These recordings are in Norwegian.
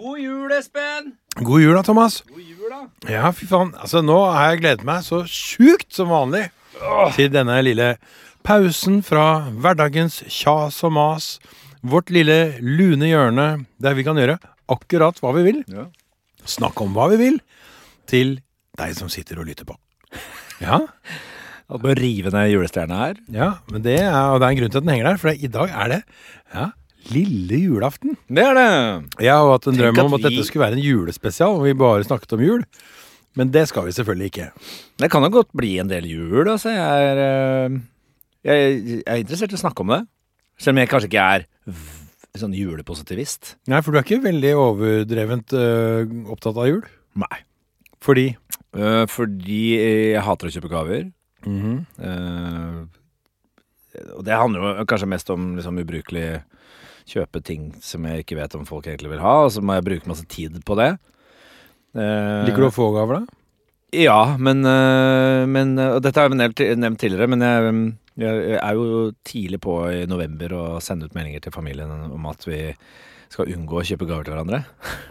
God jul, Espen! God jul da, Thomas. God jul, da. Ja, fy faen. Altså, nå har jeg gledet meg så sjukt som vanlig til denne lille pausen fra hverdagens kjas og mas. Vårt lille lune hjørne der vi kan gjøre akkurat hva vi vil. Ja. Snakke om hva vi vil til deg som sitter og lytter på. Ja, Og bør rive ned julestjerna her. ja men det er, og det er en grunn til at den henger der, for i dag er det ja, lille julaften. Det er det. Jeg har hatt en Tenk drøm om at at dette skulle være en julespesial, og vi bare snakket om jul. Men det skal vi selvfølgelig ikke. Det kan jo godt bli en del jul, altså. Jeg er, eh, jeg, jeg er interessert i å snakke om det. Selv om jeg kanskje ikke er sånn julepositivist. Nei, for du er ikke veldig overdrevent øh, opptatt av jul? Nei. Fordi Uh, fordi jeg hater å kjøpe gaver. Mm -hmm. uh, og det handler jo kanskje mest om liksom ubrukelig kjøpe ting som jeg ikke vet om folk egentlig vil ha, og så må jeg bruke masse tid på det. Eh, Liker du å få gaver, da? Ja, men, øh, men øh, Og dette har jeg nevnt, nevnt tidligere, men jeg, jeg er jo tidlig på i november å sende ut meldinger til familien om at vi skal unngå å kjøpe gaver til hverandre.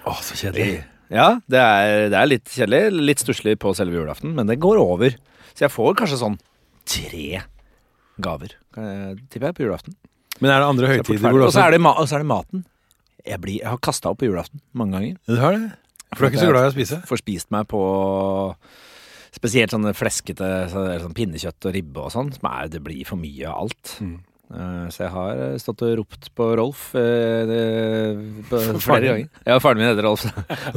Å, så kjedelig. Ja, det er, det er litt kjedelig, litt stusslig på selve julaften, men det går over. Så jeg får kanskje sånn tre gaver, eh, tipper jeg, på julaften. Men er det andre er høytider hvor du. Og så er, det ma og så er det maten. Jeg, blir, jeg har kasta opp på julaften mange ganger. Du har det? For du er ikke så glad i å spise? Får spist meg på spesielt sånne fleskete så, eller sånn pinnekjøtt og ribbe og sånn. Som er, det blir for mye av alt. Mm. Eh, så jeg har eh, stått og ropt på Rolf eh, det- på, flere ganger. Ja, faren min heter Rolf.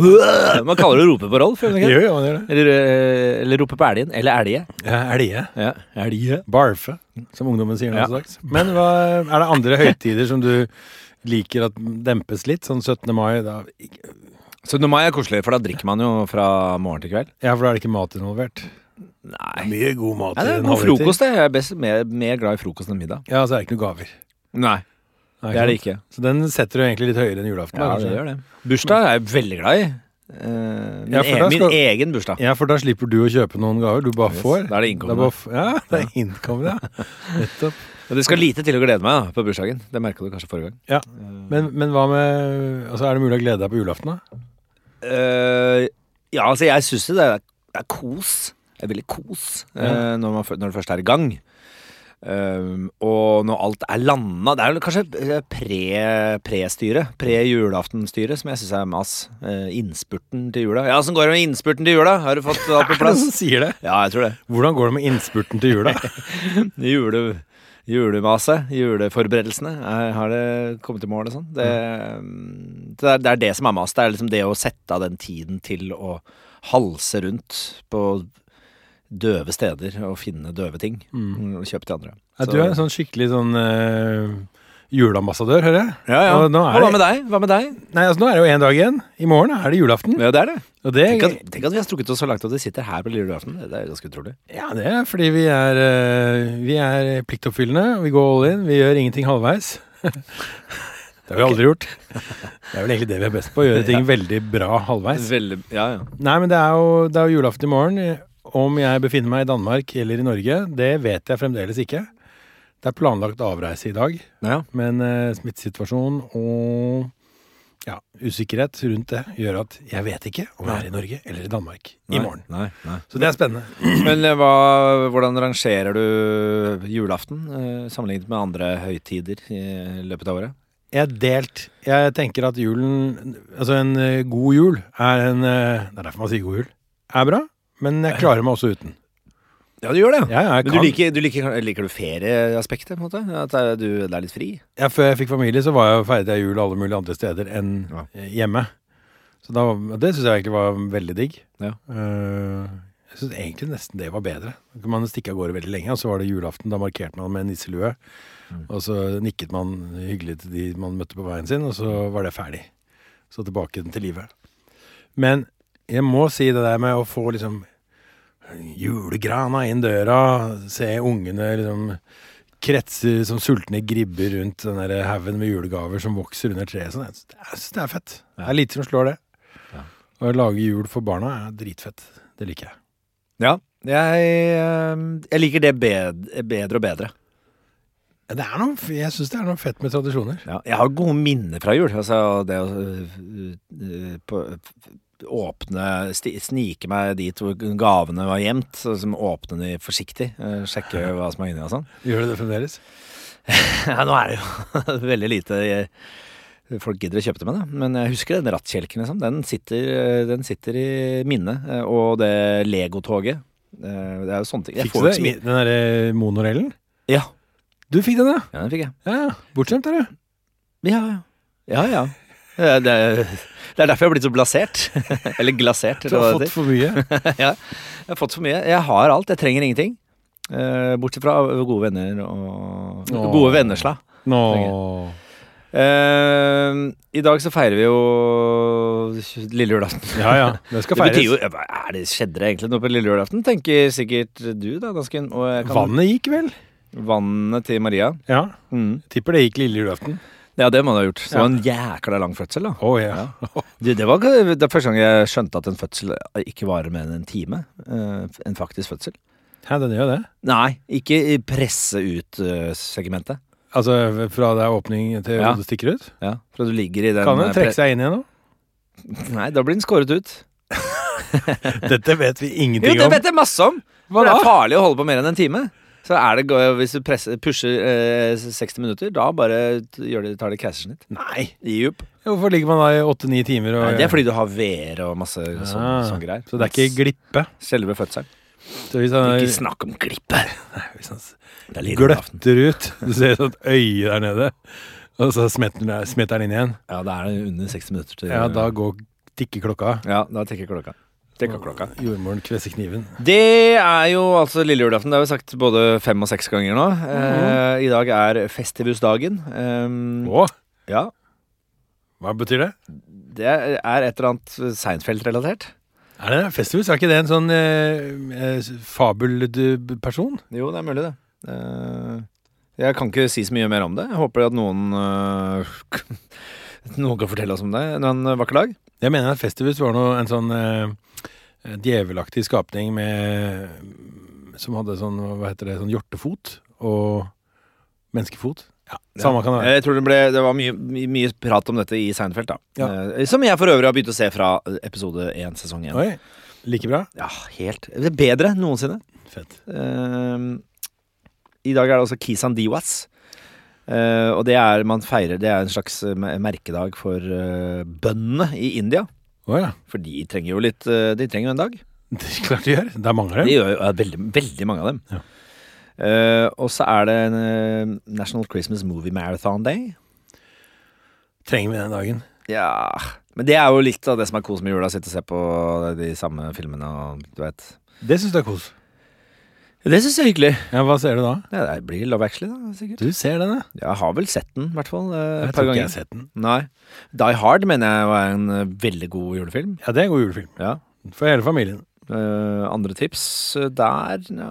Man kaller det å rope på Rolf, gjør man ikke? Jo, jo, man gjør det. Eller, eller rope på elgen. Eller elge. Ja, elge. Ja, elge. Barfe, som ungdommen sier nå Ja. dags. Men hva, er det andre høytider som du liker at dempes litt? Sånn 17. mai? Da, Så nå mai er koselig, for da drikker man jo fra morgen til kveld. ja, for da er det ikke mat involvert. Nei. Mye god mat Ja, det er god frokost, det. Jeg er best, mer, mer glad i frokost enn middag. Ja, så er det ikke noen gaver. Nei, det er det ikke. Så den setter du egentlig litt høyere enn julaften? Ja, det gjør det. Bursdag er jeg veldig glad i. Uh, min, Ja, e min egen bursdag. Ja, for da slipper du å kjøpe noen gaver. Du bare får. da er det Det innkommende. ja, det er innkommende, ja. Nettopp. Og det skal lite til å glede meg da, på bursdagen. Det merka du kanskje forrige gang. Ja, Men, men hva med Altså, er det mulig å glede deg på julaften, da? Uh, ja, altså jeg syns jo det er, det er kos. Det er veldig kos eh, Ja. når, man, når det først er i gang. Um, og når alt er landa Det er kanskje eh, pre- pre-styret, pre-julaftenstyret, som jeg syns er mas. Uh, innspurten til jula. Ja, åssen går det med innspurten til jula? Har du fått alt på Er det plass? som sier det? Ja, jeg tror det. Hvordan går det med innspurten til jula? Jule, julemaset, juleforberedelsene. Er, har det kommet i mål og sånn? Det, det, er, det er det som er mas. Det er liksom det å sette av den tiden til å halse rundt på døve steder og finne døve ting. Mm. Og kjøpe til andre. Ja, du er en sånn skikkelig sånn uh, juleambassadør, hører jeg. Ja, ja. Og Og hva med deg? Hva med deg? Nei, altså Nå er det jo én dag igjen. I morgen er det julaften. Ja, det er det. Og det, Tenk at, tenk at vi har strukket oss så langt at vi sitter her på lille julaften. Det er ganske utrolig. ja, det er fordi vi er, uh, vi er pliktoppfyllende. Vi går all in. Vi gjør ingenting halvveis. det har vi aldri gjort. Det er vel egentlig det vi er best på. Å gjøre ting veldig bra halvveis. Veldig, ja, ja. Nei, men det er jo, det er jo julaften i morgen. Om jeg befinner meg i Danmark eller i Norge, det vet jeg fremdeles ikke. Det er planlagt avreise i dag, ja. men eh, smittesituasjon og ja, usikkerhet rundt det gjør at jeg vet ikke om jeg er i Norge eller i Danmark i morgen. Nei, nei. Så det er spennende. Men eh, hva, hvordan rangerer du julaften eh, sammenlignet med andre høytider i løpet av året? Jeg er delt. Jeg tenker at julen Altså, en eh, god jul er en eh, Det er derfor man sier god jul. Er bra, men jeg klarer meg også uten. Ja, du gjør det. Ja, jeg Men du kan. liker, du liker, liker du ferieaspektet, på en måte? At det er, du, det er litt fri? Ja, før jeg fikk familie, så var jeg, feiret jeg jul alle mulige andre steder enn Ja. eh, hjemme. Så da, det syns jeg egentlig var veldig digg. Ja. Eh, jeg syns egentlig nesten det var bedre. Da kunne man stikke av gårde veldig lenge, og så var det julaften. Da markerte man med en nisselue. Mm. Og så nikket man hyggelig til de man møtte på veien sin, og så var det ferdig. Så tilbake til livet. Men jeg må si det der med å få liksom julegrana inn døra, se ungene liksom kretser som sultne gribber rundt den haugen med julegaver som vokser under treet. Sånn. Jeg syns det er fett. Det er lite som slår det. Ja. Å lage jul for barna er dritfett. Det liker jeg. Ja. Jeg, eh, jeg liker det bed, bedre og bedre. Det er noe, jeg syns det er noe fett med tradisjoner. Ja, jeg har gode minner fra jul. Altså det å øh, øh, på, åpne sti, Snike meg dit hvor gavene var gjemt. Liksom åpne de forsiktig. Uh, Sjekke hva som er inni og sånn. Gjør du det fremdeles? Ja, nå er det jo veldig lite jeg, folk gidder å kjøpe det med, da. Men jeg husker den rattkjelken, liksom. Den sitter, den sitter i minnet. Og det legotoget. Det er jo sånne ting. Fikk du det? Den derre monorellen? Ja, Du fikk den, ja? ja, den fikk jeg. Ja. Bortskjemt er du. Ja, ja. Ja, Det er, det er derfor jeg har blitt så blasert. Eller glasert. Du har det fått for mye. ja, jeg har fått for mye. Jeg har alt. Jeg trenger ingenting. Eh, bortsett fra gode venner og Åh. Gode vennesla. Nå Uh, I dag så feirer vi jo lille julaften. Ja ja, det skal Det betyr jo er det, Skjedde det egentlig noe på lille julaften? Tenker sikkert du, da, dansken. Kan, Vannet gikk vel? Vannet til Maria. Ja. Mm. Tipper det gikk lille julaften. Ja, det må du ha gjort. Så det Ja. var en jækla lang fødsel, da. Å ja. Det, det var det første gang jeg skjønte at en fødsel ikke varer mer enn en time. eh, en faktisk fødsel. ja, den gjør det. Nei, ikke i presse ut eh, segmentet. Altså fra det er åpning til Ja. hodet stikker ut? Ja, Fra du ligger i den Kan den eh, trekke seg inn igjen nå? Nei, da blir den skåret ut. Dette vet vi ingenting om. Jo, det vet jeg masse om! Hva For det er farlig å holde på mer enn en time. Så er det, hvis du presser, pusher eh, 60 minutter, da bare det, tar det keisersnitt. Nei. djup Hvorfor ligger man da i åtte-ni timer og Nei, Det er fordi du har veer og masse ja. sånn, sånn greier. Så det er ikke glippe? Selve fødselen. Han, Ikke snakk om glippe! hvis han er gløtter ut Du ser et sånt øye der nede, og så smetter den inn igjen. Ja, da er det under 60 minutter til Ja, da går tikker klokka. Ja, da tikker klokka. Tikker. Jordmoren kvesser kniven. Det er jo altså lille julaften. Det har vi sagt både fem og seks ganger nå. Eh, I dag er festivusdagen. Um, Åh. ja, hva betyr det? det er et eller annet Seinfeld-relatert. Er det Festivus? Er ikke det en sånn eh, eh, fabelperson? Jo, det er mulig, det. Eh, jeg kan ikke si så mye mer om det. Jeg håper at noen eh, Noen kan fortelle oss om det en vakker dag. Jeg mener at Festivus var noe, en sånn eh, djevelaktig skapning med Som hadde sånn, hva heter det, sånn hjortefot og menneskefot. Ja, Samme kan det være. Jeg tror det, ble, det var mye, mye, mye prat om dette i Seinfeld, da. Ja. Eh, som jeg for øvrig har begynt å se fra episode én, sesong én. Oi, like bra? Ja, helt Det er bedre enn noensinne. Fett. Eh, I dag er det også Kisan Diwas. Eh, og det er man feirer Det er en slags eh, merkedag for uh, bøndene i India. Oh, ja. For de trenger jo litt uh, De trenger jo en dag. Det er klart de gjør. Det er mange av De dem. gjør jo ja, veldig, veldig mange av dem. Ja. Og så er det en, National Christmas Movie Marathon Day. Trenger vi den dagen. Ja Men det er jo litt av det som er kos med jula. Sitte og se på de samme filmene og du vet. Det syns du er kos. Det syns jeg er hyggelig. Ja, Hva ser du da? Ja, det blir Love Actually, da, sikkert. Du ser den, ja. Jeg har vel sett den, i hvert fall. eh, Jeg par tror ikke jeg ganger. har sett den. Nei. Die Hard mener jeg var en eh, veldig god julefilm. Ja, det er en god julefilm. Ja. For hele familien. Eh, andre tips eh, der ja.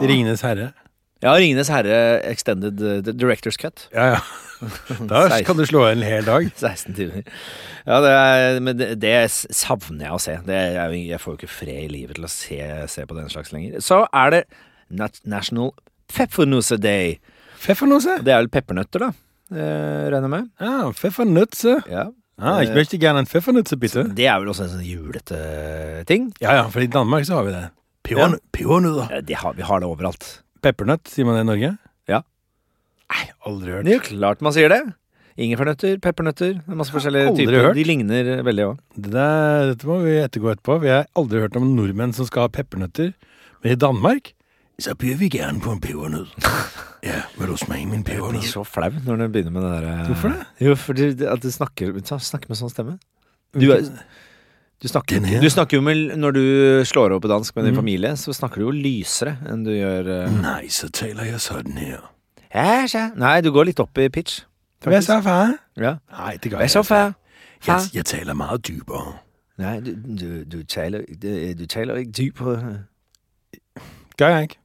Ringenes herre. ja, Ringenes herre Extended eh, the Director's Cut. Ja, ja. Da kan du slå en hel dag. 16 timer. Ja, det er, men det, det savner jeg å se. Det er, jo- jeg får jo ikke fred i livet til å se, se på den slags lenger. Så er det National Pfeffernusse Day. Pfeffernose? Det er vel peppernøtter, da. Eh, regner med. Ja, pfeffernøtse Ja. Ah, ich möchte gerne en Pfeffernütze, bitte. Det er vel også en sånn julete ting. Ja, ja, for i Danmark så har vi det. Peon- Ja. ja har, vi har det overalt. Peppernøtt, sier man det i Norge? Ja. Nei, aldri hørt. Det er jo klart man sier det. Ingefærnøtter, peppernøtter. Det er masse forskjellige aldri typer. hørt. De ligner veldig òg. Det dette må vi ettergå etterpå. Vi har aldri hørt om nordmenn som skal ha peppernøtter. Men i Danmark så byr vi gjerne på en pebernøtt. Ja, vil du smake min Jeg blir så flau når du begynner med det der Hvorfor det? Jo, fordi at du snakker, snakker med sånn stemme. Du, du, snakker, du snakker jo med Når du slår opp på dansk med din mm. familie, så snakker du jo lysere enn du gjør uh... Nei, så taler jeg sånn her. ja, ja. Nei, du går litt opp i pitch. Hva så, far? Ja. Nei, det gjør jeg ikke. Far? Jeg, jeg taler meget dypere. Nei, du, du, taler, du, taler ikke dypere. Gør jeg ikke?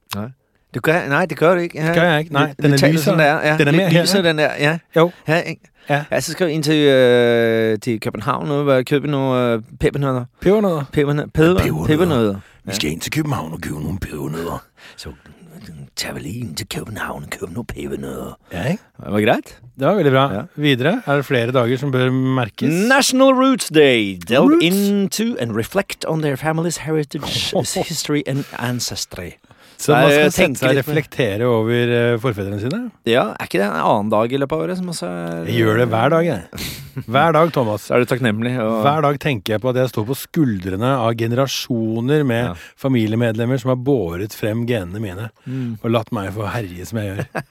Du gør, Nei, det gør du ikke. Ja. Gør jeg ikke? Nej, den er lysere. Sådan der, ja. Den er Lidt mere her, lysere, ikke? den der. Ja. Jo. Ja, ikke? Ja. ja, så skal vi ind til, øh, til København nu og købe nogle øh. Pebernødder. Pebernødder. Pebernødder. pebernødder. Vi skal ind til København og købe nogle pebernødder. Så Javelin til København, København Jeg? Det var greit. Det var veldig bra. Ja. Videre er det flere dager som bør merkes. National Roots Day. Delve into and reflect on their family's heritage, history and ancestry. Så man skal sette seg og reflektere over eh, forfedrene sine. Ja, Er ikke det en annen dag i løpet av året? Som også er, Jeg gjør det hver dag, jeg. Hver dag, Thomas. Er du takknemlig. Og, Hver dag tenker jeg på at jeg står på skuldrene av generasjoner med Ja. familiemedlemmer som har båret frem genene mine Mm. og latt meg få herje som jeg gjør.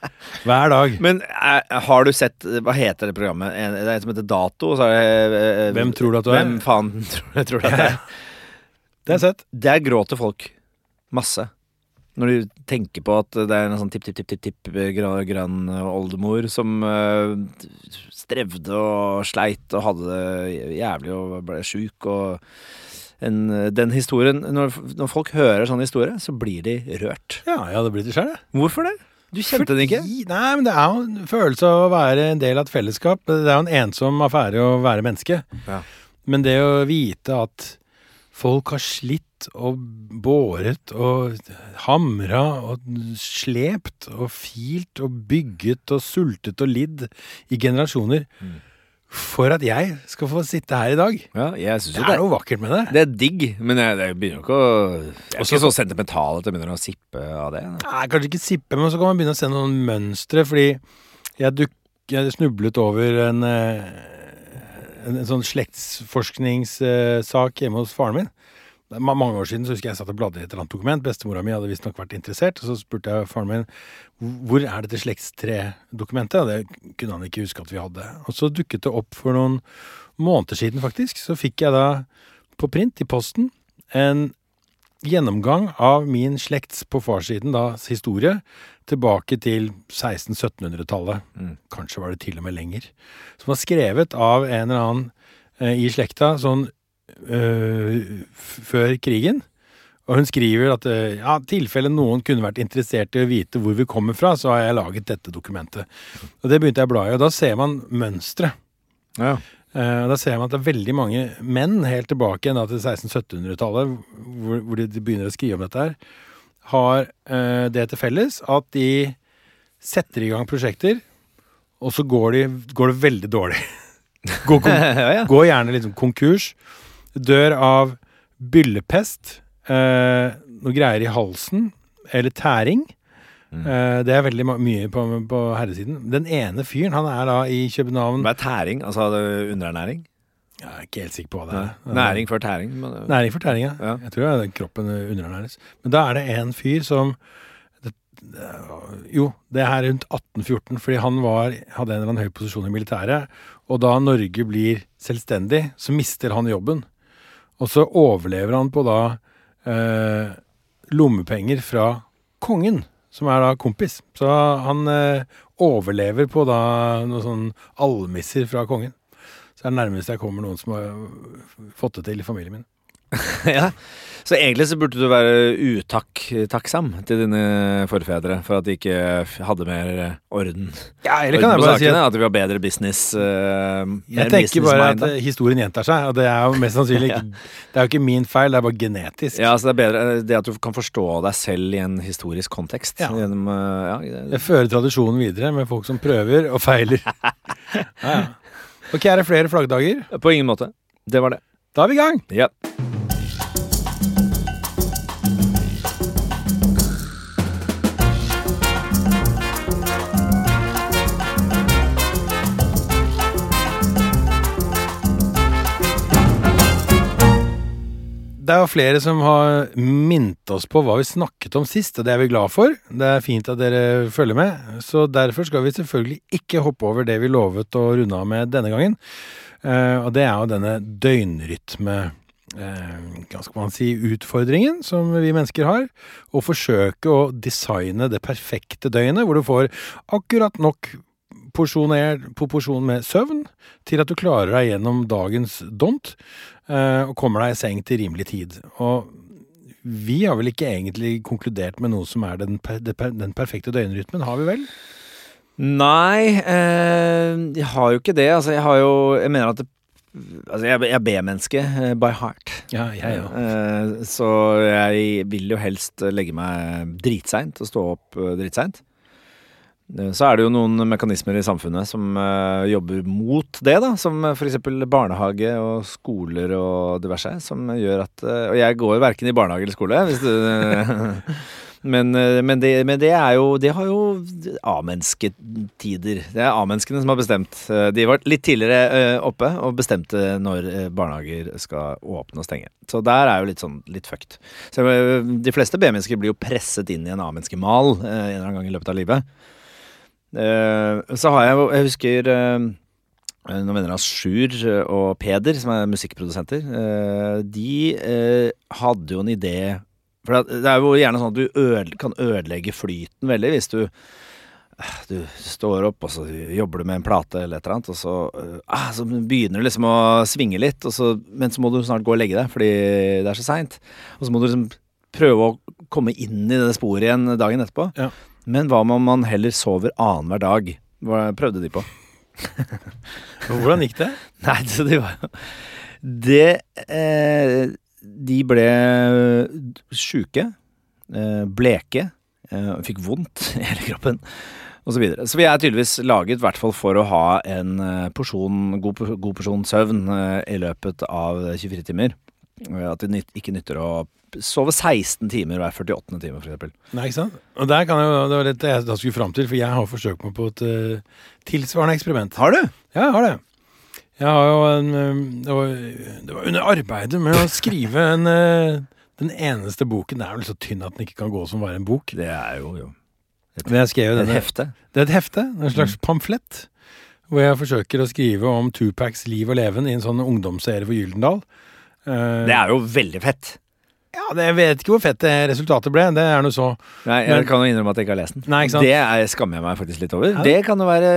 Hver dag. Men er, har du sett Hva heter det programmet? Det er et som heter Dato. Og så er det, eh, Hvem tror du at du er? Hvem faen tror, tror du at det er? Det har jeg sett. Der gråter folk masse. Når du tenker på at det er en sånn tipp-tipp-tipp-tipp grønn oldemor som eh, strevde og sleit og hadde det jævlig og ble sjuk og en, Den historien når, når folk hører sånn historie, så blir de rørt. Ja, jeg hadde blitt det sjøl, jeg. Hvorfor det? Du kjente den ikke? Nei, men det er jo en følelse av å være en del av et fellesskap. Det er jo en ensom affære å være menneske. Ja. Men det å vite at folk har slitt og båret og hamra og slept og filt og bygget og sultet og lidd i generasjoner Mm. for at jeg skal få sitte her i dag. Ja, Det er noe vakkert med det. Det er digg, men jeg, jeg begynner ikke å Jeg er Også- ikke så sentimental at jeg begynner å sippe av det. Nei, kanskje ikke sippe, men så kan man begynne å se noen mønstre, fordi jeg, duk, jeg snublet over en, eh, en, en sånn slektsforskningssak hjemme hos faren min. Det er mange år siden så husker jeg jeg satt og bladde i et eller annet dokument. Bestemora mi hadde visstnok vært interessert. Og så spurte jeg faren min hvor er dette slektstredokumentet. Og det kunne han ikke huske at vi hadde. Og så dukket det opp for noen måneder siden, faktisk. Så fikk jeg da på print i posten en gjennomgang av min slekts på farssiden da historie tilbake til 1600-1700-tallet. Mm. Kanskje var det til og med lenger. Som var skrevet av en eller annen eh, i slekta sånn før krigen. Og hun skriver at i ja, tilfelle noen kunne vært interessert i å vite hvor vi kommer fra, så har jeg laget dette dokumentet. Og det begynte jeg å bla i, og da ser man mønstre. Ja. Uh, Da ser man at det er veldig mange menn, helt tilbake da til 1600-1700-tallet, hvor, hvor de, begynner å skrive om dette her, har uh, det til felles at de setter i gang prosjekter, og så går, de, går det veldig dårlig. går, går gjerne liksom konkurs. Dør av byllepest, eh, noe greier i halsen, eller tæring. Mm. Eh, det er veldig mye på, på herresiden. Den ene fyren, han er da i København Hva er tæring? Altså er underernæring? Jeg er ikke helt sikker på hva det Nei. er. Næring før tæring? Men, Næring for tæring, ja. Ja. Jeg tror det er kroppen underernæres. Men da er det en fyr som Jo, det er rundt 1814, fordi han var, hadde en eller annen høy posisjon i militæret. Og da Norge blir selvstendig, så mister han jobben. Og så overlever han på da eh, lommepenger fra kongen, som er da kompis. Så han eh, overlever på da noe sånn almisser fra kongen. Så det er det nærmeste jeg kommer noen som har fått det til i familien min. ja. Så egentlig så burde du være utakksam til dine forfedre for at de ikke hadde mer eh, orden, Ja, eller orden kan jeg bare bare si sakene. at At vi har bedre business uh, jeg tenker bare at historien gjentar seg, og det er jo mest sannsynlig ikke Det er jo ikke min feil, det er bare genetisk. Ja, så det er bedre eh, det at du kan forstå deg selv i en historisk kontekst. Ja. Gjennom, uh, ja, Jeg fører tradisjonen videre med folk som prøver og feiler. Ja, ja. Ok, er det flere flaggdager? på ingen måte. Det var det. Da er vi i gang! Ja. Det er jo flere som har minnet oss på hva vi snakket om sist, og det er vi glad for. Det er fint at dere følger med. Så derfor skal vi selvfølgelig ikke hoppe over det vi lovet å runde av med denne gangen. Eh, og det er jo denne døgnrytme eh, hva skal man si, utfordringen som vi mennesker har. Å forsøke å designe det perfekte døgnet, hvor du får akkurat nok porsjoner, porsjon med søvn til at du klarer deg gjennom dagens dont eh, og kommer deg i seng til rimelig tid. Og vi har vel ikke egentlig konkludert med noe som er den, per, den perfekte døgnrytmen, har vi vel? Nei, eh, jeg har jo ikke det. Altså, jeg har jo Jeg mener at det, Altså, jeg, jeg er B-menneske eh, by heart. Ja, jeg òg. Eh, så jeg vil jo helst legge meg dritseint og stå opp eh, dritseint. Eh, Så er det jo noen mekanismer i samfunnet som uh, jobber mot det, da. Som f.eks. barnehage og skoler og diverse. Som gjør at uh, Og jeg går verken i barnehage eller skole, hvis du Men, eh, men, det, men det er jo Det har jo A-mennesketider. Det er A-menneskene som har bestemt. Eh, De var litt tidligere eh, oppe og bestemte når eh, barnehager skal åpne og stenge. Så der er jo litt sånn litt fucked. Så eh, de fleste B-mennesker blir jo presset inn i en A-menneskemal eh, en eller annen gang i løpet av livet. Eh, Så har jeg Jeg husker eh, noen venner av Sjur og Peder, som er musikkprodusenter. eh, De eh, hadde jo en idé For det er jo gjerne sånn at du øde, kan ødelegge flyten veldig hvis du eh, du står opp, og så jobber du med en plate eller et eller annet, og så, eh, ah, så begynner du liksom å svinge litt, så, men så må du snart gå og legge deg fordi det er så seint. Og så må du liksom prøve å komme inn i det sporet igjen dagen etterpå. Ja. Men hva om man heller sover annenhver dag? Hva prøvde de på? Hvordan gikk det? Nei, så de var jo Det eh, De ble sjuke, eh, bleke, eh, fikk vondt i hele kroppen og så videre. Så vi er tydeligvis laget, hvert fall for å ha en eh, porsjon, god, god porsjon søvn i løpet av 24 timer. At det ikke nytter å sove 16 timer hver 48. time, f.eks. Nei, ikke sant? Og der kan jeg Det var dette jeg da skulle fram til, for jeg har forsøkt meg på et uh, tilsvarende eksperiment. Har du? Ja, jeg har det. Jeg har jo en eh, det var, det var under arbeidet med å skrive en eh, Den eneste boken Det er vel så tynn at den ikke kan gå som bare en bok. Det er jo, jo. Men jeg skrev jo et hefte. Det er et hefte, en slags pamflett, hvor jeg forsøker å skrive om Tupacs liv og leven i en sånn ungdomsserie for Gyldendal. Det er jo veldig fett. Ja, det, jeg vet ikke hvor fett det resultatet ble. Det er noe så Nei, jeg Men- kan jo innrømme at jeg ikke har lest den. Nei? Det er, skammer jeg meg faktisk litt over. Ja. Det kan jo være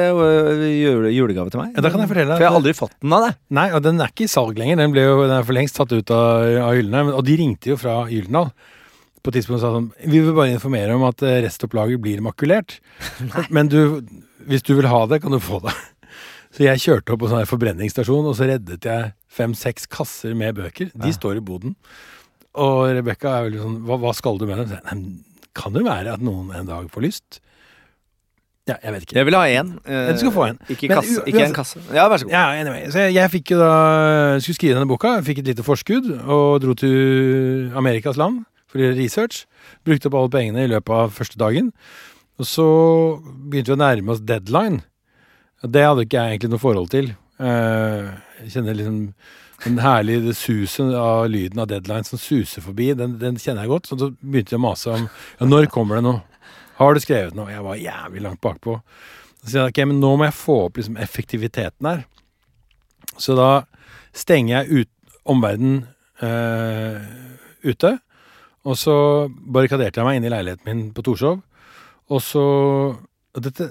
jule, julegave til meg. Ja, da kan jeg fortelle deg For jeg har aldri fått den av deg. Nei, og den er ikke i salg lenger. Den, ble jo, den er for lengst tatt ut av, av hyllene. Og de ringte jo fra Gyldendal på et tidspunkt og sa sånn Vi vil bare informere om at restopplaget blir makulert. Men du, hvis du vil ha det, kan du få det. Så jeg kjørte opp på sånn forbrenningsstasjon, og så reddet jeg fem-seks kasser med bøker. De Ja. står i boden. Og Rebekka er veldig sånn hva, hva skal du med jeg, «Nei, Kan det være at noen en dag får lyst? Ja, jeg vet ikke. Jeg vil ha én. Ja, du skal få en. Ikke, Men kasse, ikke en kasse. Ja, vær så god. Ja, anyway. Så jeg, jeg fikk jo da skulle skrive denne boka. Fikk et lite forskudd og dro til Amerikas land for å gjøre research. Brukte opp alle pengene i løpet av første dagen. Og så begynte vi å nærme oss deadline. Det hadde ikke jeg egentlig noe forhold til. Eh, Jeg kjenner liksom den herlige susen av lyden av deadline som suser forbi. Den, den kjenner jeg godt. Så så begynte jeg å mase om ja, når kommer det nå? Har du skrevet noe? Jeg var jævlig langt bakpå. Så sier jeg ok, men nå må jeg få opp liksom effektiviteten her. Så da stenger jeg ut omverdenen øh, ute. Og så barrikaderte jeg meg inne i leiligheten min på Torshov. Og så dette,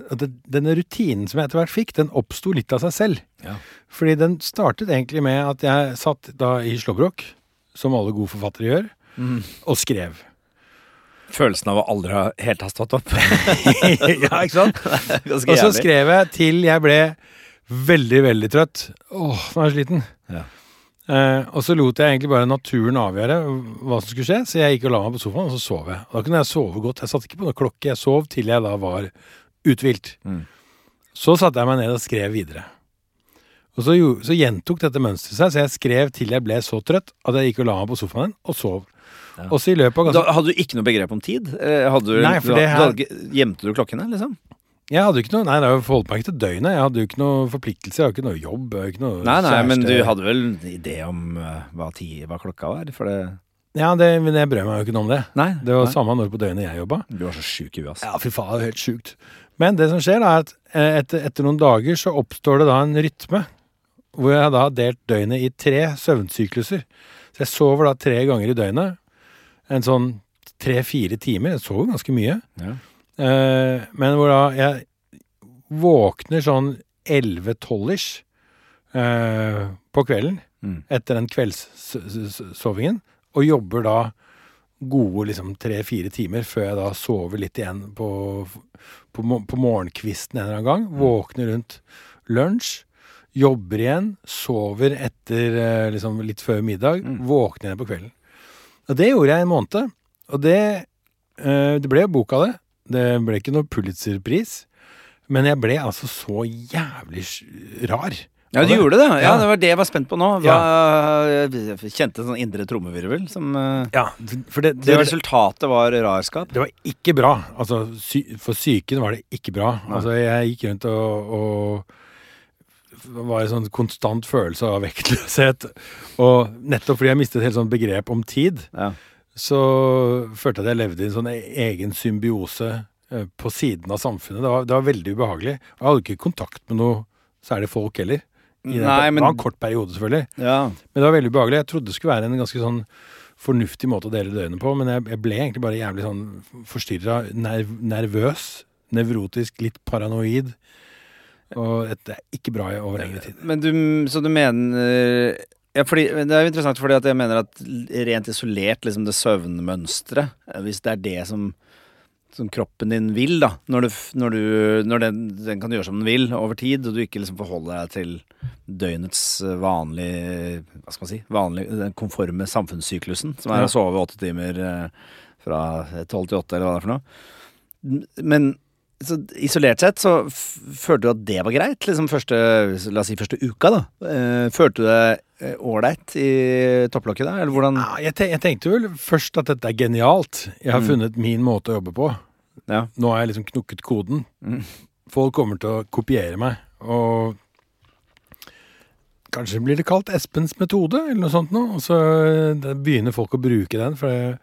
Denne rutinen som jeg etter hvert fikk, den oppsto litt av seg selv. Ja. Fordi den startet egentlig med at jeg satt da i Slåbrok, som alle gode forfattere gjør, Mm. og skrev. Følelsen av å aldri ha helt ha stått opp. ja, ikke sant? Og så skrev jeg til jeg ble veldig, veldig trøtt. Åh, nå er jeg sliten. Ja. Eh, og så lot jeg egentlig bare naturen avgjøre hva som skulle skje, så jeg gikk og la meg på sofaen, og så sov jeg. Og da kunne jeg sove godt. Jeg satt ikke på noen klokke, jeg sov til jeg da var uthvilt. Mm. Så satte jeg meg ned og skrev videre. Og så, så gjentok dette mønsteret seg, så jeg skrev til jeg ble så trøtt at jeg gikk og la meg på sofaen og sov. Ja. Og så i løpet av Da ganske hadde du ikke noe begrep om tid? Eh, Hadde du, Nei, for det her- Gjemte du klokkene, liksom? Jeg hadde ikke noe Nei, det forholdt meg ikke til døgnet. Jeg hadde jo ikke noe forpliktelser, jeg hadde ikke noe jobb. Jeg ikke noe Nei, nei, men du hadde vel en idé om uh, hva, tid, hva klokka var? For det Ja, det, men jeg brød meg jo ikke noe om det. Nei. Det var nei. samme når på døgnet jeg jobba. Du var så sjuk i huet, altså. Ja, fy faen, det var helt sjukt. Men det som skjer, da, er at eh, etter, etter noen dager så oppstår det da en rytme. Hvor jeg da har delt døgnet i tre søvnsykluser. Så jeg sover da tre ganger i døgnet. En sånn tre-fire timer. Jeg sover ganske mye. Ja. Eh, men hvor da jeg våkner sånn 11-12-ish eh, på kvelden Mm. etter den kveldssovingen, og jobber da gode liksom tre-fire timer før jeg da sover litt igjen på, på, på morgenkvisten en eller annen gang. Våkner rundt lunsj, Jobber igjen, sover etter eh, liksom litt før middag, Mm. våkner igjen på kvelden. Og det gjorde jeg en måned. Og det, eh, det ble jo bok av det. Det ble ikke noe Pulitzer-pris. Men jeg ble altså så jævlig rar. Ja, du gjorde det. Ja. Det var det jeg var spent på nå. Hva, Jeg kjente en sånn indre trommevirvel som eh, Ja, for det, Det det, resultatet var rarskap. det var ikke bra. Altså, sy, for psyken var det ikke bra. Altså, jeg gikk rundt og, og var i sånn konstant følelse av vektløshet. Og nettopp fordi jeg mistet et helt sånn begrep om tid, Ja. så følte jeg at jeg levde i en sånn egen symbiose eh, på siden av samfunnet. Det var, det var veldig ubehagelig. Jeg hadde ikke kontakt med noe særlig folk heller. I Nei, det var en kort periode, selvfølgelig. ja. Men det var veldig ubehagelig. Jeg trodde det skulle være en ganske sånn fornuftig måte å dele døgnet på, men jeg, jeg ble egentlig bare jævlig sånn forstyrra, nerv, nervøs, nevrotisk, litt paranoid. Og dette er ikke bra over lengre tid. Men du, så du mener ja, fordi, Det er jo interessant, fordi at jeg mener at rent isolert, liksom det søvnmønsteret Hvis det er det som, som kroppen din vil, da Når, du, når, du, når den, den kan gjøre som den vil over tid, og du ikke liksom forholder deg til døgnets eh, vanlige Hva skal man si vanlig, Den konforme samfunnssyklusen, som er å sove åtte timer eh, fra tolv til åtte, eller hva det er for noe. Men så isolert sett så følte du at det var greit? Liksom første, la oss si første uka, da. Eh, følte du deg ålreit i topplokket da, eller hvordan? Ja, jeg tenkte vel først at dette er genialt. Jeg har Mm. funnet min måte å jobbe på. Ja. Nå har jeg liksom knukket koden. Mm. Folk kommer til å kopiere meg, og Kanskje blir det kalt Espens metode, eller noe sånt noe. Og så eh, begynner folk å bruke den, for det,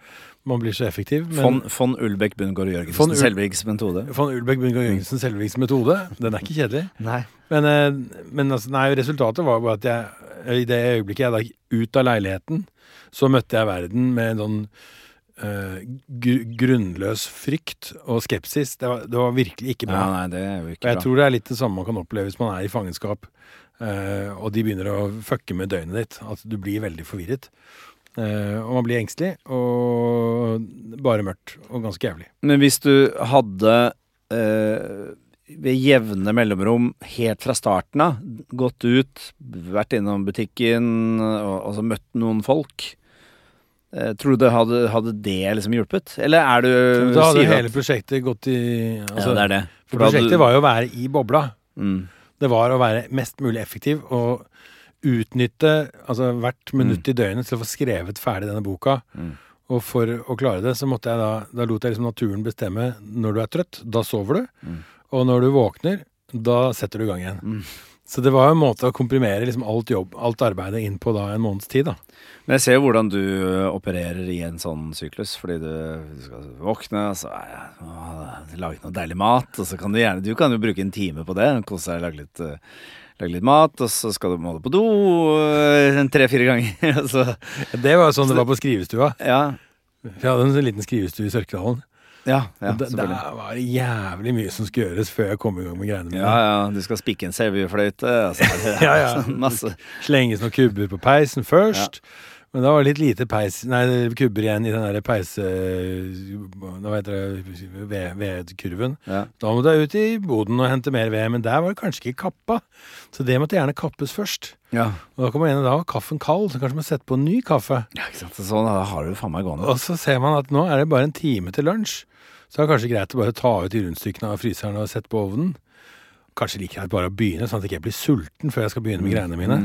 man blir så effektiv. Von, von Ulbæk Bundgaard Jørgensen, Selvigs metode. Von Ulbæk Bundgaard Jørgensen, Selvigs metode. Den er ikke kjedelig. Nei. Men, eh, men altså, nei, resultatet var bare at jeg i det øyeblikket jeg gikk ut av leiligheten, så møtte jeg verden med en sånn gr grunnløs frykt og skepsis. Det var, det var virkelig ikke Ja, bra. nei, det er jo Og ikke jeg bra. tror det er litt det samme man kan oppleve hvis man er i fangenskap, uh, og de begynner å fucke med døgnet ditt. At du blir veldig forvirret. Uh, og man blir engstelig, og bare mørkt, og ganske jævlig. Men hvis du hadde ved jevne mellomrom helt fra starten av gått ut, vært innom butikken og, og møtt noen folk Tror du det hadde, hadde det liksom hjulpet? Eller er du da hadde hele at- prosjektet gått i altså, Ja, det er det. For prosjektet du- var jo å være i bobla. mm. Det var å være mest mulig effektiv og utnytte altså hvert minutt i døgnet til å få skrevet ferdig denne boka. Mm. Og for å klare det, så måtte jeg da Da lot jeg liksom naturen bestemme når du er trøtt. Da sover du. Mm. Og når du våkner, da setter du i gang igjen. Så det var jo en måte å komprimere liksom alt jobb, alt arbeidet inn på da en måneds tid, da. Men jeg ser jo hvordan du opererer i en sånn syklus, fordi du, du skal våkne, og så lage noe deilig mat, og så kan du gjerne Du kan jo bruke en time på det, kose deg, lage litt, lage litt mat, og så skal du må du på do ø, tre-fire ganger, så Det var jo sånn det var på skrivestua. Ja. Vi hadde en sånn liten skrivestue i Sørkedalen. Ja, ja, det, det selvfølgelig. var jævlig mye som skulle gjøres før jeg kom i gang med greiene mine. Ja, ja, du skal spikke en sevjefløyte, og så er det Ja, ja. masse Slenges noen kubber på peisen først. Men da var det litt lite peis, nei, kubber igjen i den der peise... Hva heter det? Ved, vedkurven. ja. Da måtte jeg ut i boden og hente mer ved, men der var det kanskje ikke kappa. Så det måtte gjerne kappes først. Ja. Og da kommer en da kaffen kald, så kanskje man setter på en ny kaffe. ja, ikke sant. Sånn, da har du faen meg gående. Og så ser man at nå er det bare en time til lunsj. Så det er kanskje greit å bare ta ut de rundstykkene av fryseren og sette på ovnen. Kanskje like greit bare å begynne, sånn at jeg ikke blir sulten før jeg skal begynne med greiene mine.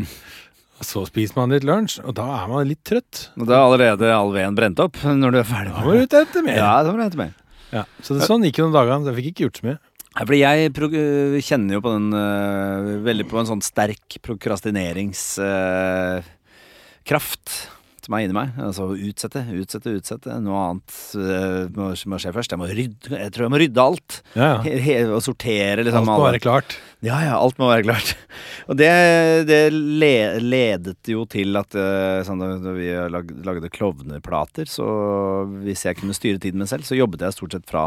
Og så spiser man litt lunsj, og da er man litt trøtt. Og da er allerede all veden brent opp når du er ferdig Da må du ut etter mer. Ja, da må du hente mer. Ja, så det, sånn gikk jo noen dager. så Jeg fikk ikke gjort så mye. Fordi jeg øh, kjenner jo på den uh, Veldig på en sånn sterk prokrastineringskraft som meg inni meg. Altså utsette, utsette, utsette. Noe annet øh, må, må skje først. Jeg må rydde Jeg tror jeg må rydde alt. Ja, ja. He, he, og sortere liksom Alt må alle- være klart. Ja, ja, alt må være klart. Og det, det le, ledet jo til at eh, sånn, da vi lag, lagde klovneplater, så hvis jeg kunne styre tiden min selv, så jobbet jeg stort sett fra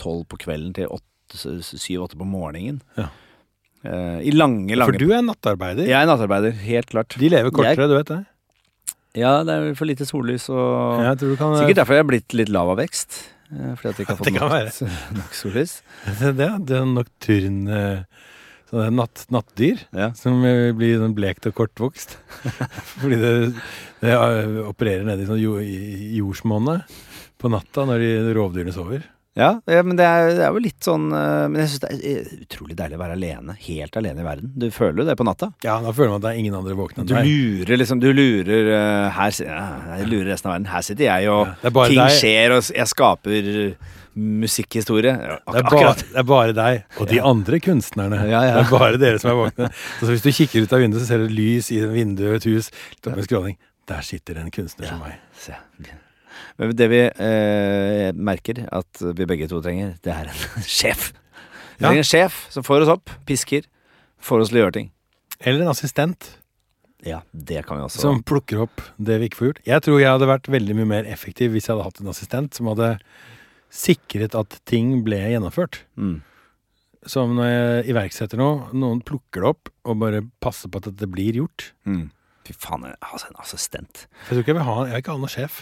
tolv på kvelden til syv-åtte på morgenen. Ja. Eh, I lange, lange For du er nattarbeider. Jeg er nattarbeider, helt klart. De lever kortere, du vet det. Ja, det er for lite sollys og Jeg tror du kan Sikkert derfor jeg er blitt litt lav av vekst. eh, Fordi at jeg ikke har fått nok, nok sollys. Det, det er nocturn eh, sånne natt, nattdyr Ja. som eh, blir sånn blekt og kortvokst. Fordi det, det eh, opererer nede i sånn jordsmonnet på natta når de rovdyrene sover. Ja, ja, men det er, det er jo litt sånn eh, Men jeg syns det er eh, utrolig deilig å være alene. Helt alene i verden. Du føler jo det på natta. Ja, da føler man at det er ingen andre våkne enn Du lurer liksom Du lurer eh, her, ja, Jeg lurer resten av verden. Her sitter jeg, og Ja, ting deg. skjer, og jeg skaper musikkhistorie. Det er, bare, det er bare deg og de andre kunstnerne. Ja, ja. Det er bare dere som er våkne. Så hvis du kikker ut av vinduet, så ser du lys i vinduet i et hus. Litt opp med skråning. Der sitter en kunstner som meg. Se. Men det vi eh, merker at vi begge to trenger, det er en sjef. Vi trenger en sjef som får oss opp, pisker, får oss til å gjøre ting. Eller en assistent Ja, det kan vi også. som plukker opp det vi ikke får gjort. Jeg tror jeg hadde vært veldig mye mer effektiv hvis jeg hadde hatt en assistent som hadde sikret at ting ble gjennomført. Mm. Som når jeg iverksetter noe, noen plukker det opp og bare passer på at dette blir gjort. Mm. Fy faen, altså en assistent. Jeg tror ikke jeg vil ha Jeg vil ikke ha noen sjef.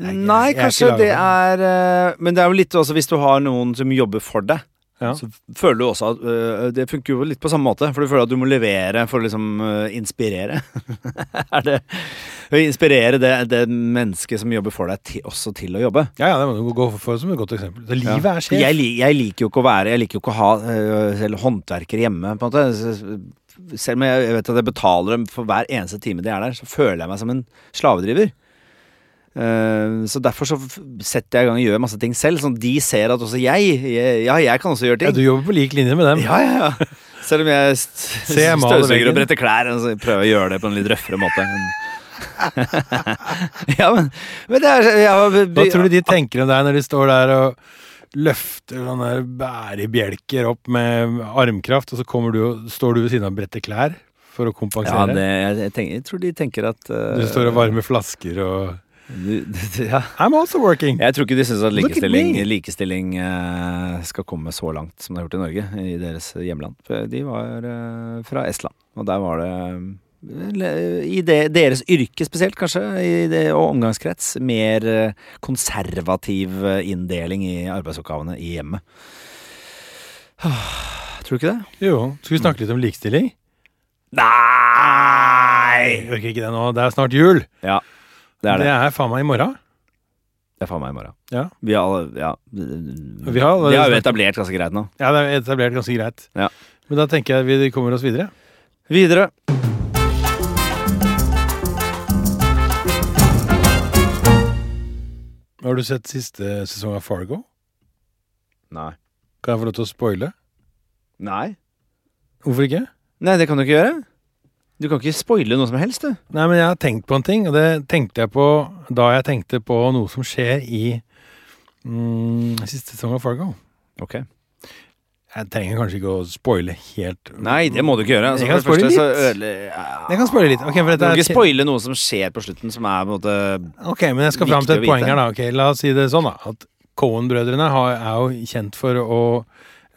Er ikke- Nei, er kanskje det er eh, Men det er jo litt også hvis du har noen som jobber for deg. Ja. Så føler du også at øh, Det funker jo litt på samme måte, for du føler at du må levere for å liksom øh, inspirere. er det å Inspirere det, det mennesket som jobber for deg, til, også til å jobbe. Ja, ja, det må du gå for, som et godt eksempel. Så livet er For sjef. Jeg, jeg liker jo ikke å være Jeg liker jo ikke å ha selv håndverkere hjemme, på en måte. Selv om jeg vet at jeg betaler dem for hver eneste time de er der, så føler jeg meg som en slavedriver. Eh, så derfor så setter jeg i gang og gjør masse ting selv, sånn de ser at også jeg, Ja, jeg kan også gjøre ting. Ja, du jobber på lik linje med dem. Ja, ja, ja. Selv om jeg støvsuger og bretter klær, så prøver jeg å gjøre det på en litt røffere måte. ja, men, men det er ja, Hva tror du de tenker om deg når de står der og løfter sånne bærebjelker opp med armkraft, og så kommer du og, står du ved siden av og bretter klær for å Ja, kompensere? det, jeg, tenker, jeg tror de tenker at uh, Du står og varmer flasker og ja. I'm also working! Jeg tror ikke de syns at likestilling, likestilling eh, skal komme så langt som det har gjort i Norge, i deres hjemland. For de var eh, fra Estland, og der var det eh, i det, deres yrke spesielt, kanskje, i det, og omgangskrets, mer konservativ inndeling i arbeidsoppgavene i hjemmet. Tror du ikke det? Jo, skal vi snakke litt om likestilling? Nei! Orker ikke det nå. Det er snart jul. Ja, det er det. Det er faen meg i morgen. Det er faen meg i morgen. Ja. Vi har, ja. Vi har det har jo etablert ganske greit nå. Ja, det er etablert ganske greit. Ja. Men da tenker jeg vi kommer oss videre. Videre. Har du sett siste sesong av Fargo? Nei. Kan jeg få lov til å spoile? Nei. Hvorfor ikke? Nei, det kan du ikke gjøre. Du kan ikke spoile noe som helst, du. Nei, men jeg har tenkt på en ting, og det tenkte jeg på da jeg tenkte på noe som skjer i mm, siste sesong av Fargo. Ok. Jeg trenger kanskje ikke å spoile helt Nei, det må du ikke gjøre. Altså, Jeg kan spoile litt. ødele- ja. Jeg kan spoile litt. Okay, Du må ikke spoile noe som skjer på slutten, som er på en måte Ok, men jeg skal fram til et poeng her, da. Okay, La oss si det sånn, da. At Cohen-brødrene er jo kjent for å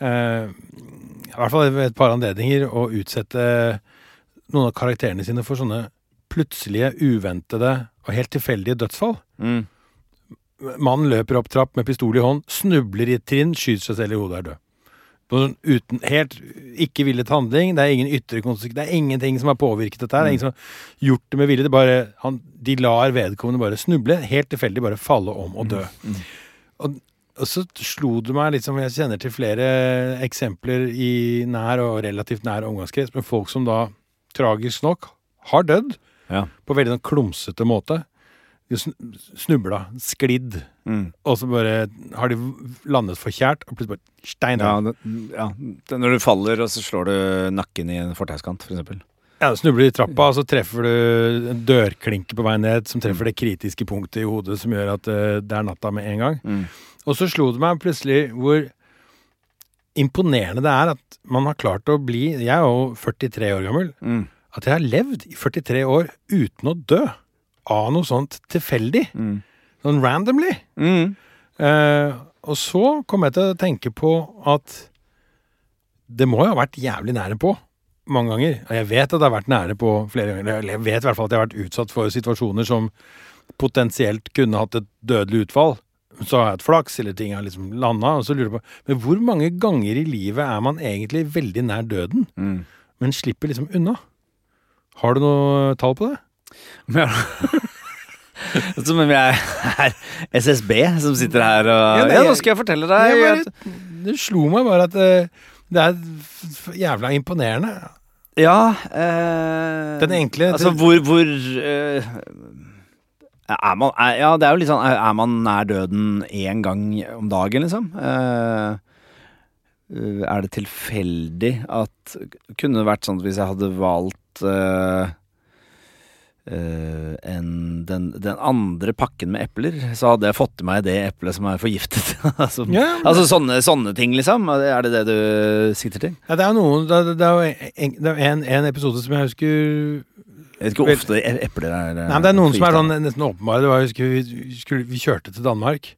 eh, I hvert fall ved et par anledninger å utsette noen av karakterene sine for sånne plutselige, uventede og helt tilfeldige dødsfall. mm. Mannen løper opp trapp med pistol i hånd, snubler i et trinn, skyter seg selv i hodet og er død. På sånn uten, helt ikke villet handling. Det er ingen ytre konsekvenser. Det er ingenting som har påvirket dette. her. Det er ingen som har gjort det med vilje. Det bare, han, de lar vedkommende bare snuble. Helt tilfeldig bare falle om og dø. Og, og så slo det meg liksom, jeg kjenner til flere eksempler i nær og relativt nær omgangskrets men folk som da tragisk nok har dødd Ja. på veldig sånn klumsete måte. De snubla, sklidd, Mm. og så bare har de landet forkjært, og plutselig bare stein Ja, det, ja. Det- Når du faller, og så slår du nakken i en fortauskant, for eksempel. Ja, du snubler i trappa, og så treffer du en dørklinke på vei ned som treffer det kritiske punktet i hodet som gjør at uh, det er natta med en gang. Mm. Og så slo det meg plutselig hvor imponerende det er at man har klart å bli Jeg er jo 43 år gammel. Mm. At jeg har levd i 43 år uten å dø av noe sånt tilfeldig. Mm. Sånn randomly. Mm. Eh, og så kom jeg til å tenke på at det må jo ha vært jævlig nære på mange ganger. Og jeg vet at det har vært nære på flere ganger. Eller Jeg vet i hvert fall at jeg har vært utsatt for situasjoner som potensielt kunne hatt et dødelig utfall. Så har jeg hatt flaks, eller ting har liksom landa, og så lurer jeg på Men hvor mange ganger i livet er man egentlig veldig nær døden, Mm. men slipper liksom unna? Har du noe tall på det? Men, Som om jeg er SSB som sitter her og Ja, Ja, nå skal jeg fortelle deg Jeg bare, det slo meg bare at eh, det er jævla imponerende. Ja eh, Den enkle Altså, hvor, hvor eh, Er man er, Ja, det er jo litt sånn Er, man nær døden én gang om dagen, liksom? Eh, eh, er det tilfeldig at Kunne det vært sånn at hvis jeg hadde valgt eh, eh, en, den, den andre pakken med epler, så hadde jeg fått i meg det eplet som er forgiftet. altså, Ja, men- altså sånne, sånne ting, liksom. Er det det du sikter til? Ja, det er jo noen Det er, det er jo en, en episode som jeg husker Jeg vet ikke hvor ofte epler er Nei, men Det er noen som er sånn nesten åpenbare. Det var, vi, skulle, vi kjørte til Danmark.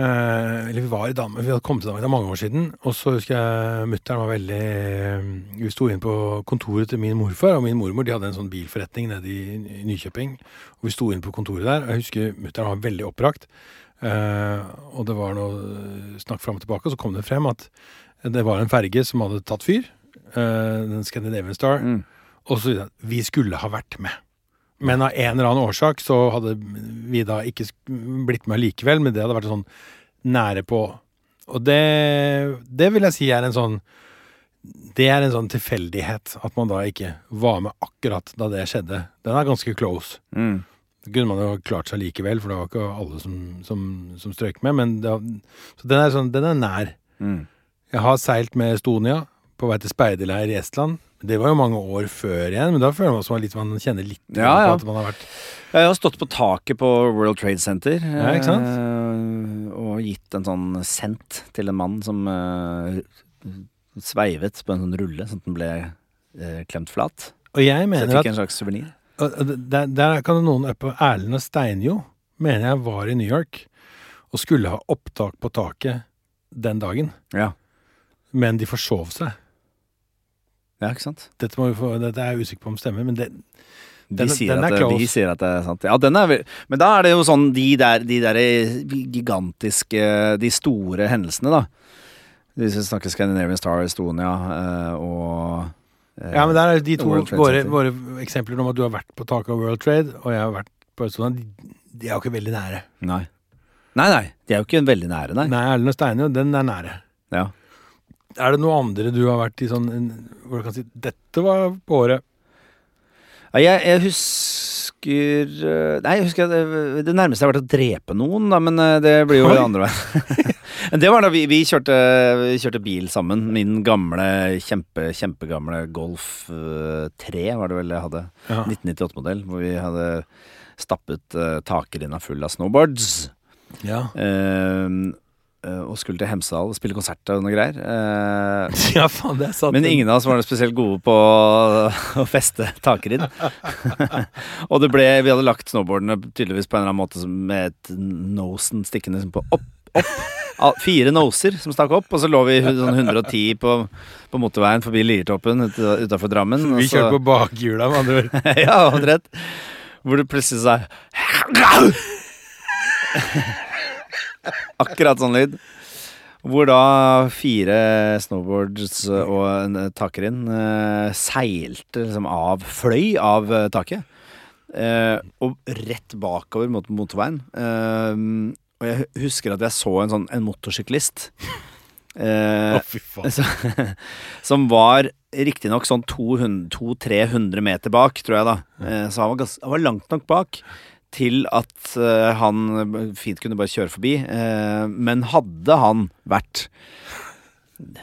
Eh, eller vi var i Danmark, vi hadde kommet til Danmark er mange år siden. Og så husker jeg mutter'n var veldig eh, Vi sto inn på kontoret til min morfar og min mormor. De hadde en sånn bilforretning nede i i Nykjøping. Og vi sto inn på kontoret der. Og jeg husker mutter'n var veldig oppbrakt. Eh, og det var noe snakk fram og tilbake, og så kom det frem at det var en ferge som hadde tatt fyr. eh, den Scandinavian Star. Mm. Og så. Vi skulle ha vært med. Men av en eller annen årsak så hadde vi da ikke blitt med likevel, men det hadde vært sånn nære på. Og det, det vil jeg si er en sånn Det er en sånn tilfeldighet at man da ikke var med akkurat da det skjedde. Den er ganske close. Mm. Det kunne man jo klart seg likevel, for det var ikke alle som, som, som strøk med. Men det, så den er, sånn, den er nær. Mm. Jeg har seilt med Estonia på vei til speiderleir i Estland. Det var jo mange år før igjen, men da føler man seg litt, man kjenner litt Ja, ja. på at man har vært Jeg har stått på taket på World Trade Center Ja, ikke sant? eh, og gitt en sånn sendt til en mann som eh, sveivet på en sånn rulle, sånn at den ble eh, klemt flat. Og jeg mener Så jeg fikk at en slags suvenir. der, der kan noen oppe Erlend og Steinjo mener jeg var i New York og skulle ha opptak på taket den dagen, Ja. men de forsov seg. Ja, ikke sant? Dette, få, dette er jeg usikker på om stemmer, men det, De, Den- sier den at det, de sier at det er sant. Ja, den er Men da er det jo sånn de der, de der gigantiske, de store hendelsene, da. Hvis vi snakker Scandinavian Star, Estonia eh, og eh, Ja, men der er de to våre, våre eksempler om at du har vært på taket av World Trade, og jeg har vært på Estonia, de, de er jo ikke veldig nære. Nei. Nei, nei. De er jo ikke veldig nære, nei. Nei, Erlend og Steinjo, den er nære. Ja. Er det noe andre du har vært i sånn en, Hvor du kan si Dette var på året. Nei, jeg, jeg husker øh, Nei, jeg husker at det, nærmeste har vært å drepe noen, da, men øh, det blir jo Oi. det andre veien. Men det var da vi, vi, kjørte, vi kjørte bil sammen. Min gamle, kjempe, kjempegamle Golf øh, 3 var det vel jeg hadde. Ja. 1998-modell, hvor vi hadde stappet uh, takrinna full av snowboards. Ja. eh, eh, og skulle til Hemsedal og spille konsert og noe greier. Eh, ja, faen, det er sant. men ingen av oss var noe spesielt gode på å feste takridd. og det ble, vi hadde lagt snowboardene tydeligvis på en eller annen måte som- med et nosen stikkende liksom på opp, opp. Fire noser som stakk opp, og så lå vi sånn 110 på, på motorveien forbi Liertoppen utafor Drammen. og Vi kjørte på bakhjula, med andre ord. ja, omtrent. Hvor det plutselig sa Akkurat sånn lyd. Hvor da fire snowboards og en eh, takrenn eh, seilte liksom av Fløy av eh, taket. Eh, og rett bakover mot motorveien. Eh, og jeg husker at jeg så en sånn en motorsyklist. Eh, faen. så, som var riktignok sånn 200-300 meter bak, tror jeg da. Eh, så han var, han var langt nok bak til at eh, han fint kunne bare kjøre forbi. Eh, men hadde han vært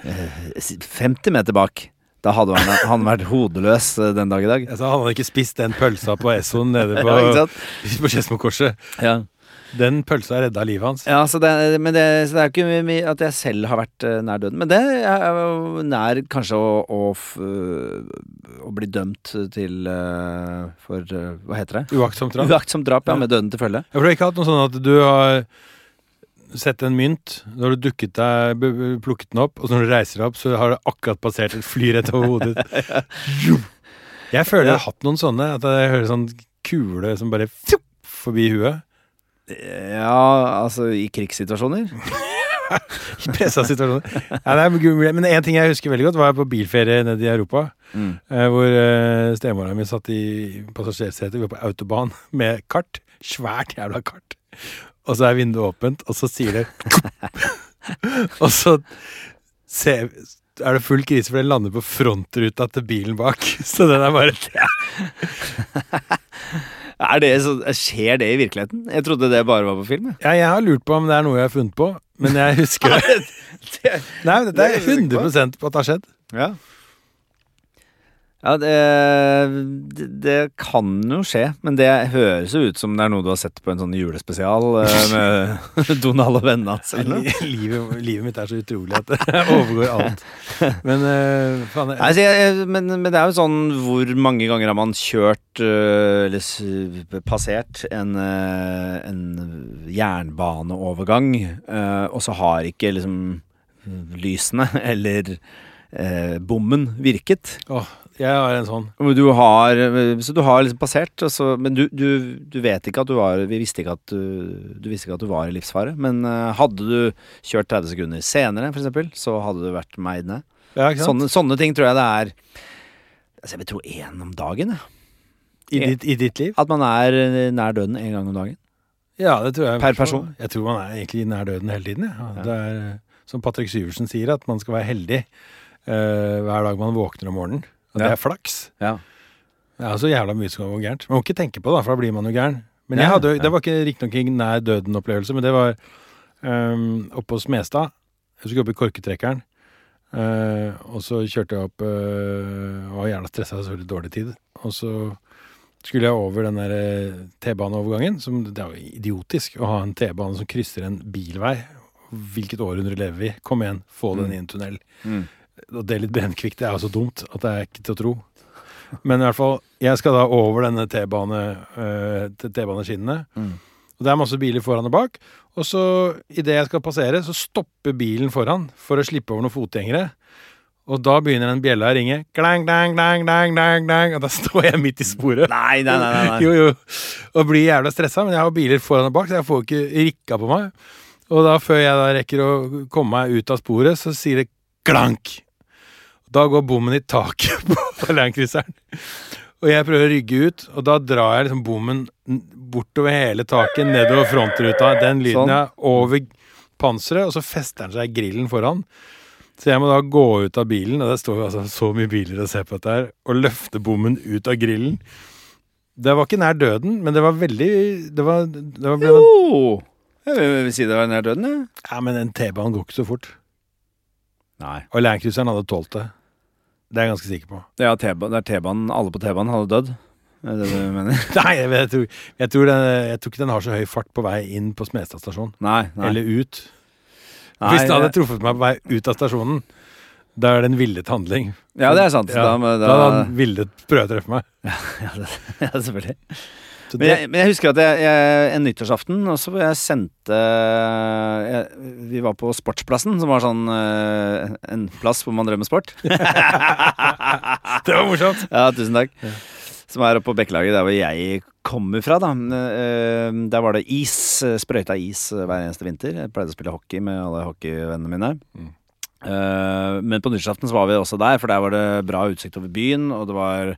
eh, 50 meter bak, da hadde han, han vært hodeløs eh, den dag i dag. Altså, han hadde ikke spist den pølsa på Essoen nede på, Ja, på Skedsmokorset. Ja. Den pølsa redda livet hans. Ja, så det, men det, så det er jo ikke mye at jeg selv har vært eh, nær døden. Men det er jo nær kanskje å, å, øh, å bli dømt til øh, For hva heter det? Uaktsomt drap. Uaktsomt drap, ja, med døden til følge. Jeg har ikke hatt noe sånn at du har sett en mynt, da har du dukket deg, plukket den opp, og så når du reiser deg opp, så har det akkurat passert et fly rett over hodet ditt. Jeg føler jeg har hatt noen sånne, at jeg hører sånn kule som bare forbi huet. Ja, altså i krigssituasjoner. I pressa situasjoner. Ja, det mulig. Men en ting jeg husker veldig godt, var på bilferie nede i Europa. Mm. eh, hvor uh, stemora mi satt i passasjersetet. Vi var på autobahn med kart. Svært jævla kart. Og så er vinduet åpent, og så sier det Og så ser, er det full krise, for den lander på frontruta til bilen bak. Så den er bare det så, skjer det i virkeligheten? Jeg trodde det bare var på film. Ja, jeg har lurt på om det er noe jeg har funnet på, men jeg husker det. Det- Nei, dette er er jeg 100 på at det har skjedd. Ja. Ja, det, det, kan jo skje, men det høres jo ut som det er noe du har sett på en sånn julespesial eh, med Donald og vennene hans. Livet, livet mitt er så utrolig at det overgår alt. Men eh, faen jeg, Altså, men, men det er jo sånn Hvor mange ganger har man kjørt øh, Eller passert en, en jernbaneovergang, og så har ikke liksom lysene eller bommen virket. Åh, jeg har en sånn. Du har, så du har liksom passert, altså, men du, du, du vet ikke at du var Vi visste ikke at du, du visste ikke at du var i livsfare. Men øh, hadde du kjørt 30 sekunder senere, eksempel, så hadde du vært meid ned. Ja? Sånne, sånne ting tror jeg det er altså Jeg vil tro én om dagen. jeg. I, ditt, I ditt liv? At man er eh, nær døden én gang om dagen. Ja, det tror jeg. Per person? Jeg tror man er egentlig nær døden hele tiden. Ja. Ja. Det er, eh, som Patrick Syversen sier, at man skal være heldig uh, hver dag man våkner om morgenen. Og det er flaks. Ja. Det er så jævla mye som kan gå gærent. Man må ikke tenke på det, for da blir man jo gæren. Men jeg hadde, det var ikke riktignok en nær døden-opplevelse, men det var um, oppe hos Smestad. Jeg skulle opp i korketrekkeren. Uh, og så kjørte jeg opp uh, var gjerne stressa, så veldig dårlig tid. Og så skulle jeg over den der eh, T-baneovergangen. som Det er jo idiotisk å ha en T-bane som krysser en bilvei. Hvilket århundre lever vi? Kom igjen, få den Mm. i en tunnel. Mm. Og det er litt brennkvikt. Det er jo så dumt at det er ikke til å tro. Men i hvert fall, jeg skal da over denne eh, T-baneskinnene. Mm. Og det er masse biler foran og bak. Og så, idet jeg skal passere, så stopper bilen foran for å slippe over noen fotgjengere. Og da begynner den bjella å ringe. Klang, klang, klang, klang, klang, klang. Og da står jeg midt i sporet. Nei, nei. nei, nei. Jo, jo. Og blir jævla stressa, men jeg har biler foran og bak, så jeg får ikke rikka på meg. Og da, før jeg da rekker å komme meg ut av sporet, så sier det klank. Da går bommen i taket på Landcruiseren. Og jeg prøver å rygge ut, og da drar jeg liksom bommen bortover hele taket, nedover frontruta. Den lyden Sånn. ja, over panseret, og så fester den seg i grillen foran. Så jeg må da gå ut av bilen, og det står jo altså så mye biler å se på dette her, og løfte bommen ut av grillen. Det var ikke nær døden, men det var veldig Det var, det var Jo! Jeg vil, vil si det var nær døden, jeg. Ja, men en T-bane går ikke så fort. Nei. Og Landcruiseren hadde tålt det. Det er jeg ganske sikker på. Ja, det er T-banen. Alle på T-banen hadde dødd. Er det det du mener? Nei, jeg, tror, jeg, tror den, jeg tror ikke den har så høy fart på vei inn på Smestad stasjon. Nei. nei. Eller ut. nei Hvis den hadde truffet meg på vei ut av stasjonen, da er det en villet handling. Ja, det er sant. Ja, Da, Da da, hadde han villet prøve å treffe meg. ja, det, ja, selvfølgelig. Men jeg, men jeg husker at jeg, jeg, en nyttårsaften også, hvor jeg sendte jeg, Vi var på Sportsplassen, som var sånn eh, en plass hvor man drømmer sport. det var morsomt. Ja, tusen takk. Ja. Som er oppe på Bekkelaget, der hvor jeg kommer fra. da Eh, Der var det is, sprøyta is hver eneste vinter. Jeg pleide å spille hockey med alle hockeyvennene mine. Mm. Eh, Men på nyttårsaften så var vi også der, for der var det bra utsikt over byen. Og det var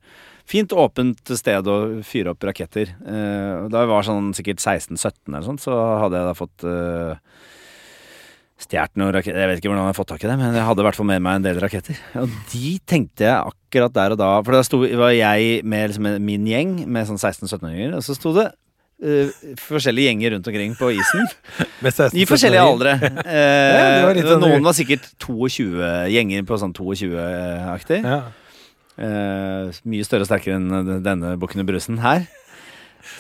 fint åpent sted å fyre opp raketter. Eh, Da jeg var sånn sikkert 16-17 eller sånt, så hadde jeg da fått uh, Stjålet noen raketter Jeg vet ikke hvordan jeg har fått tak i det, men jeg hadde i hvert fall med meg en del raketter. Og de tenkte jeg akkurat der og da For da sto, var jeg med liksom min gjeng med sånn 16-17-åringer, og så sto det Uh, forskjellige gjenger rundt omkring på isen. Med 16 I forskjellige aldre. Uh, ja, var sånn- noen var sikkert 22 gjenger på sånn 22-aktig. Ja. Eh, mye større og sterkere enn denne Bukkene Brusen her.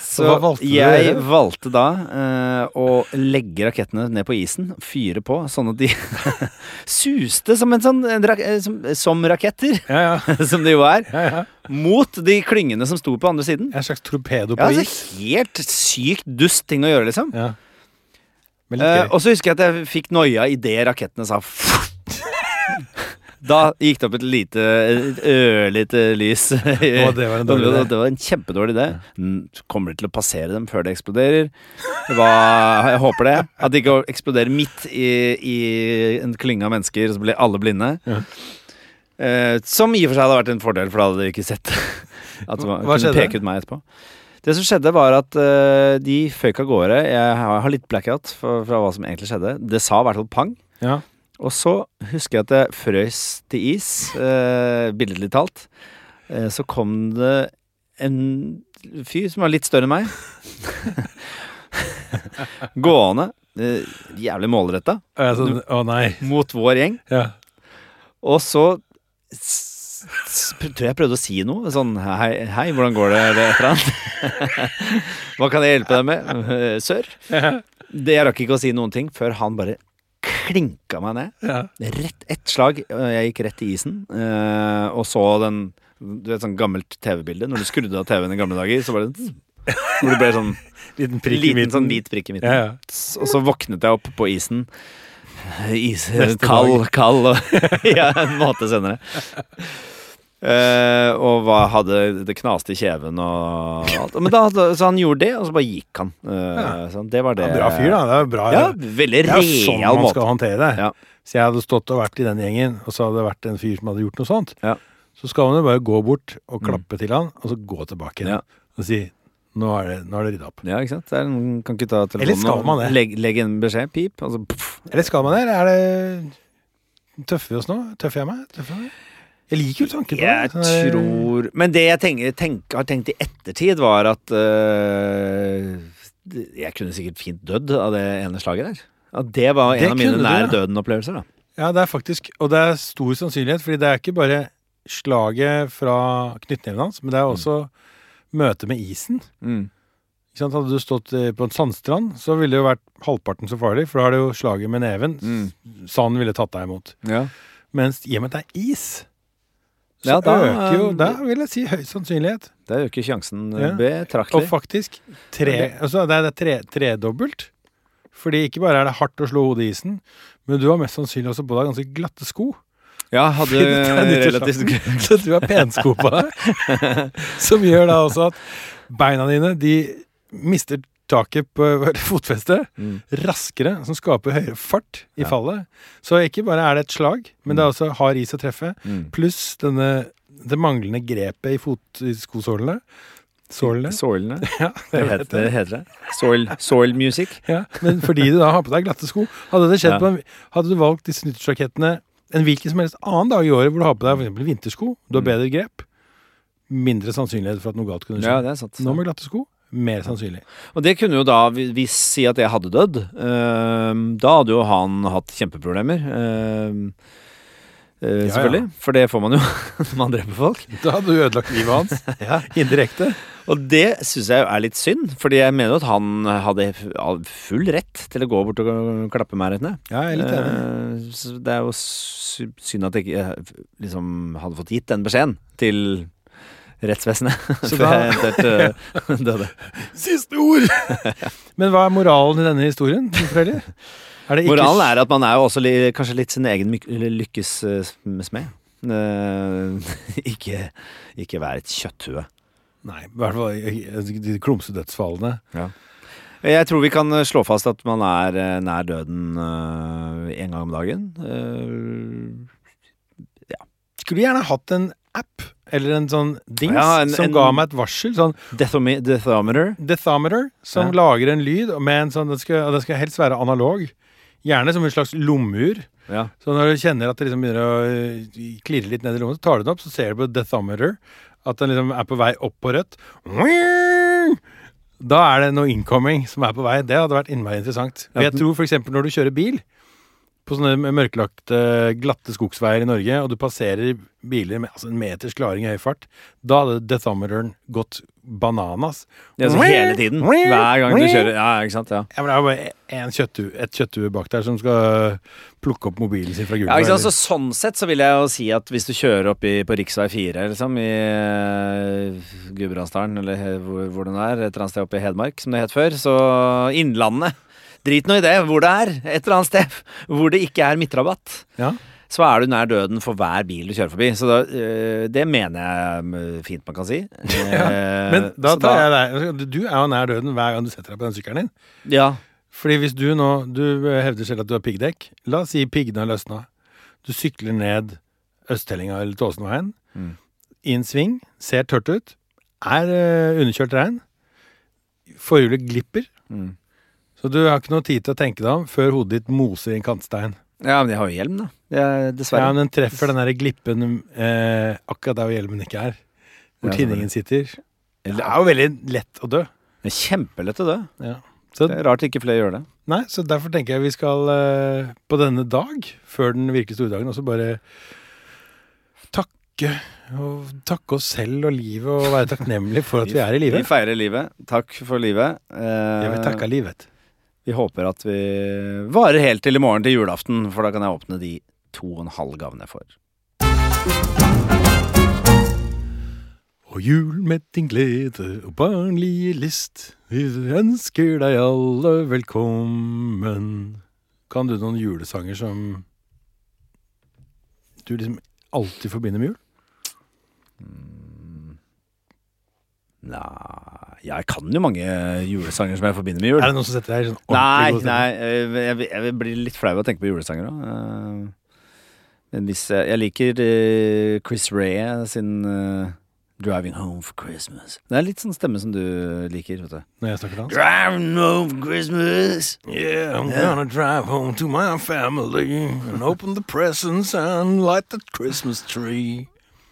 Så valgte jeg gjøre? valgte da uh, å legge rakettene ned på isen, fyre på, sånn at de suste som, en sånn, eh, som, som raketter, Ja, ja. som det jo er, ja, ja. mot de klyngene som sto på andre siden. En slags torpedo på Ja, is. altså, helt sykt dust ting å gjøre, liksom. Eh, gøy. og så husker jeg at jeg fikk noia idet rakettene sa Da gikk det opp et lite, et ørlite lys. Og det var en dårlig idé. Det var en kjempedårlig idé. Mm, Kommer de til å passere dem før det eksploderer? Hva, jeg håper det. At det ikke eksploderer midt i, i en klynge av mennesker, så blir alle blinde. Ja. Eh, som i og for seg hadde vært en fordel, for da hadde de ikke sett. At man Hva kunne peke ut meg etterpå. Det som skjedde, var at uh, de føyk av gårde. Jeg har har litt blackout fra, fra hva som egentlig skjedde. Det sa i hvert fall pang. Ja. Og så husker jeg at jeg frøs til is, eh, billedlig talt. Eh, så kom det en fyr som var litt større enn meg. Gående, eh, jævlig målretta, Altså, Å nei. mot vår gjeng. Ja. Og så tror jeg jeg prøvde å si noe. Sånn hei, hei hvordan går det? Eller et eller annet. Hva kan jeg hjelpe deg med? Eh, Sør? Det jeg rakk ikke å si noen ting før han bare klinka meg ned. Ja. Rett ett slag. Jeg gikk rett i isen uh, og så den Du vet sånn gammelt TV-bilde. Når du skrudde av TV-en i gamle dager, så var det Hvor det ble sånn Liten liten sånn hvit prikk i midten. Ja, ja. Og så våknet jeg opp på isen. Is, kald, kald og Ja, en måte senere. Eh, og hva hadde det knaste i kjeven og alt. Men da, så han gjorde det, og så bare gikk han. Uh, Ja. så det var det. Ja, bra fyr, da. Det er bra. Ja, veldig det er sånn man måte. skal håndtere det. Ja. Så jeg hadde stått og vært i den gjengen, og så hadde det vært en fyr som hadde gjort noe sånt. Ja. Så skal man jo bare gå bort og klappe til han, og så gå tilbake igjen. Og si nå er det, nå er det rydda opp. Ja, ikke sant? Er, kan ikke ta telefonen Eller skal man det? Legg, legge en beskjed. Pip. Altså. Eller skal man det, eller er det Tøffer vi oss nå? Tøffer jeg meg? Tøffer jeg meg? Jeg liker jo tanken på det. Jeg tror Men det jeg tenker, tenk, har tenkt i ettertid, var at uh, Jeg kunne sikkert fint dødd av det ene slaget der. At det var en Det av mine nær ja. døden-opplevelser. da Ja, det er faktisk Og det er stor sannsynlighet, fordi det er ikke bare slaget fra knyttneven hans, men det er også møtet med isen. mm. Hadde du stått eh, på en sandstrand, så ville det jo vært halvparten så farlig, for da har det jo slaget med neven. Mm. Sanden ville tatt deg imot. Ja. Mens i og med at det er is, så Ja, da, øker jo Da vil jeg si høy sannsynlighet. Det øker sjansen Ja. Og faktisk tre, altså det er tre, tredobbelt. Fordi ikke bare er det hardt å slå hodet i isen, men du har mest sannsynlig også på deg ganske glatte sko. Ja, hadde relativt. Så du har pensko på deg. Som gjør da også at beina dine de mister taket på fotfestet Mm. raskere, som skaper høyere fart i Ja. fallet. Så ikke bare er det et slag, men det er også hard is å treffe. Mm. Pluss denne, det manglende grepet i, fot, i skosålene. Sålene. Sålene. Ja, Det det, heter, det heter det. Soil, soil music. Ja, men fordi du da har på deg glatte sko Hadde det skjedd Ja. på en, Hadde du valgt disse nyttårsrakettene en hvilken som helst annen dag i året hvor du har på deg eksempel vintersko, du har Mm. bedre grep, mindre sannsynlighet for at noe galt kunne skje. Ja, det er sant. Nå med glatte sko, mer sannsynlig. Og det kunne jo da, hvis si at jeg hadde dødd, ehm, da hadde jo han hatt kjempeproblemer. ehm, eh, ja. selvfølgelig. For det får man jo når man dreper folk. Da hadde du ødelagt livet hans. Ja. Indirekte. Og det syns jeg er litt synd, fordi jeg mener jo at han hadde full rett til å gå bort og klappe meg rett ned. Ja, jeg er litt enig. Uh, det er jo synd at jeg ikke eh, liksom hadde fått gitt den beskjeden til rettsvesenet Så før jeg eventuelt eh, døde. Siste ord! Men hva er moralen i denne historien, foreldre? Er det Moralen er at man er jo også li, kanskje litt sin egen lykkes eh, smed. Eh, ikke, ikke være et kjøtthue. Nei, i hvert fall de klumse dødsfallene. Jeg tror vi kan slå fast at man er nær døden en gang om dagen. ja. Skulle gjerne hatt en app eller en sånn dings Ja, en- som en- ga meg et varsel. Sånn Deathometer. Dethometer, som Ja. lager en lyd med en sånn Den skal, den skal helst være analog. Gjerne som en slags lommeur. Ja. Så når du kjenner at det liksom begynner å øh, klirre litt ned i lommen, så tar du den opp, så ser du på dethometer at den liksom er på vei opp på rødt. Da er det noe incoming som er på vei. Det hadde vært innmari interessant. Jeg tror f.eks. når du kjører bil på sånne mørklagte, glatte skogsveier i Norge, og du passerer biler med altså en meters klaring i høy fart, da hadde dethometeren gått bananas. Det er sånn hele tiden. Hver gang du kjører. Ja, ikke sant. Ja. Ja, men det er bare en kjøttu, et kjøtthue bak der som skal plukke opp mobilen sin fra gulvet. Ja, ikke sant? Så sånn sett så vil jeg jo si at hvis du kjører opp i, på rv. 4, liksom, i uh, Gudbrandsdalen, eller hvor, hvor den er, et eller annet sted oppe i Hedmark, som det het før, så Innlandet Drit nå i det, hvor det er. Et eller annet sted hvor det ikke er midtrabatt. Ja. så er du nær døden for hver bil du kjører forbi. Så da, øh, det mener jeg mm, fint man kan si. ja. Men da tar tar jeg deg Du er jo nær døden hver gang du setter deg på den sykkelen din. Ja. Fordi hvis du nå Du hevder selv at du har piggdekk. La oss si piggene har løsna. Du sykler ned Østtellinga eller Tåsenveien. Mm. I en sving. Ser tørt ut. Er underkjørt regn. Forhjulet glipper. Mm. Så du har ikke noe tid til å tenke deg om før hodet ditt moser i en kantstein. ja, men jeg har jo hjelm, da. Jeg, Ja, men den treffer den der glippen eh, akkurat der hvor hjelmen ikke er. Hvor Ja, tinningen sitter. Det er jo veldig lett å dø. Det er kjempelett å dø. Ja. Så, Det er rart ikke flere gjør det. nei, så derfor tenker jeg vi skal eh, på denne dag, før den virkelig store dagen, også bare takke og takke oss selv og livet og være takknemlige for at vi er i Vi feirer livet. Takk for livet. Eh, Jeg vil takke livet. Vi håper at vi varer helt til i morgen til julaften, for da kan jeg åpne de to og en halv gavene jeg får. Og jul med din glede og barnlige list, vi ønsker deg alle velkommen. Kan du noen julesanger som du liksom alltid forbinder med jul? Nei Jeg kan jo mange julesanger som jeg forbinder med jul. Er det noen som setter deg i sånn Nei, ordentlig nei stemning? eh, jeg, jeg blir litt flau av å tenke på julesanger òg. Men hvis jeg, liker eh, Chris Rea sin eh, 'Driving Home for Christmas'. Det er litt sånn stemme som du liker. vet du Når jeg snakker dansk? Driving home for Christmas. Yeah, I'm gonna drive home to my family and open the presents and light the Christmas tree.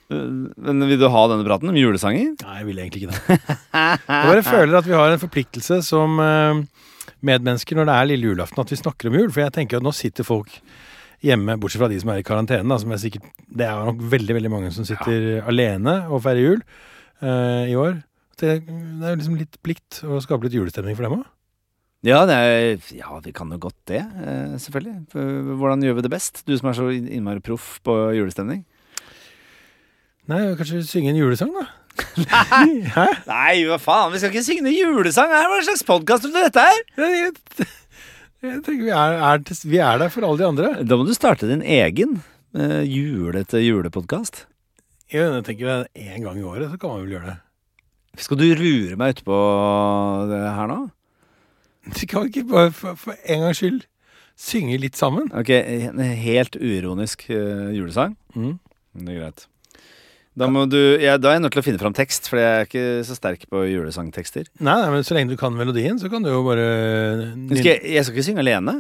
Vil du ha denne praten om julesanger? Nei, jeg vil egentlig ikke det. Jeg bare føler at vi har en forpliktelse som eh, medmennesker når det er lille julaften, at vi snakker om jul. For jeg tenker at nå sitter folk hjemme, bortsett fra de som er i karantene. Da, som er sikkert, det er nok veldig veldig mange som sitter alene og feirer jul uh, i år. Det, det er liksom litt plikt å skape litt julestemning for dem òg. Ja, det er, ja, vi kan jo godt det, eh, selvfølgelig. Hvordan gjør vi det best? Du som er så innmari proff på julestemning. Nei, kanskje synge en julesang, da? Hæ? Nei, hva faen, vi skal ikke synge noen julesang her! Hva slags podkast er dette her? Jeg, jeg, jeg tenker vi er, er, vi er der for alle de andre. Da må du starte din egen uh, julete julepodkast. Jeg, jeg tenker En gang i året så kan man vel gjøre det. Skal du rure meg utpå det her nå? Vi kan ikke bare for, for en gangs skyld synge litt sammen? Ok, en helt uironisk uh, julesang. Mm. Det er greit. Da, må du, ja, da er jeg nødt til å finne fram tekst, for jeg er ikke så sterk på julesangtekster. Nei, nei, men så lenge du kan melodien, så kan du jo bare Skal jeg, jeg skal ikke synge alene.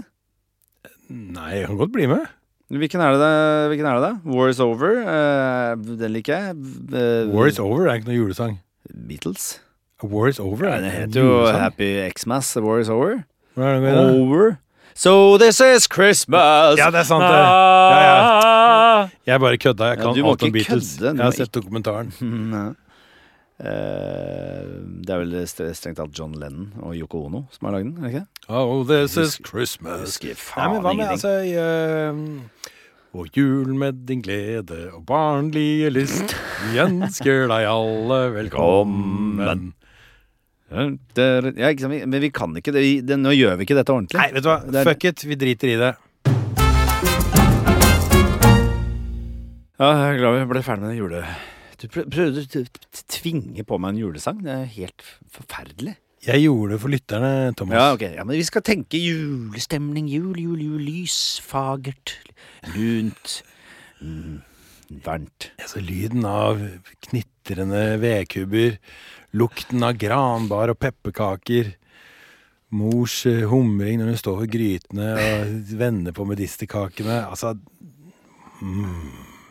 Nei, jeg kan godt bli med. Hvilken er det da? Hvilken er det da? War is over. Uh, den liker jeg. Uh, War is over er ikke noe julesang. Beatles. War is over Ja, er det en heter jo. Happy Xmas. War is over. Hva er det med? Over. So this is Christmas. Ja, det er sant, det. Ja, ja. Jeg bare kødda. Jeg Ja, kan du må alt om Beatles. kødde, Jeg har sett dokumentaren. Eh, det er vel strengt tatt John Lennon og Yoko Ono som har lagd den? er det ikke? Oh, this is Christmas. Husker Nei, men hva med altså i, eh, Og jul med din glede og barnlige lyst, vi ønsker deg alle velkommen. Ja, ikke sant? Men vi kan ikke det. Vi- det. Nå gjør vi ikke dette ordentlig. Nei, vet du hva? Er- Fuck it, vi driter i det. Ja, jeg er glad vi ble ferdig med den jule... Du prøvde å tvinge på meg en julesang. Det er helt forferdelig. Jeg gjorde det for lytterne, Thomas. Ja, ok. Ja, men vi skal tenke julestemning. Jul, jul, jul. Lys, fagert, lunt, mm, varmt. Altså, lyden av knitrende vedkubber, lukten av granbar og pepperkaker, mors eh, humring når hun står ved grytene og vender på medisterkakene. Altså,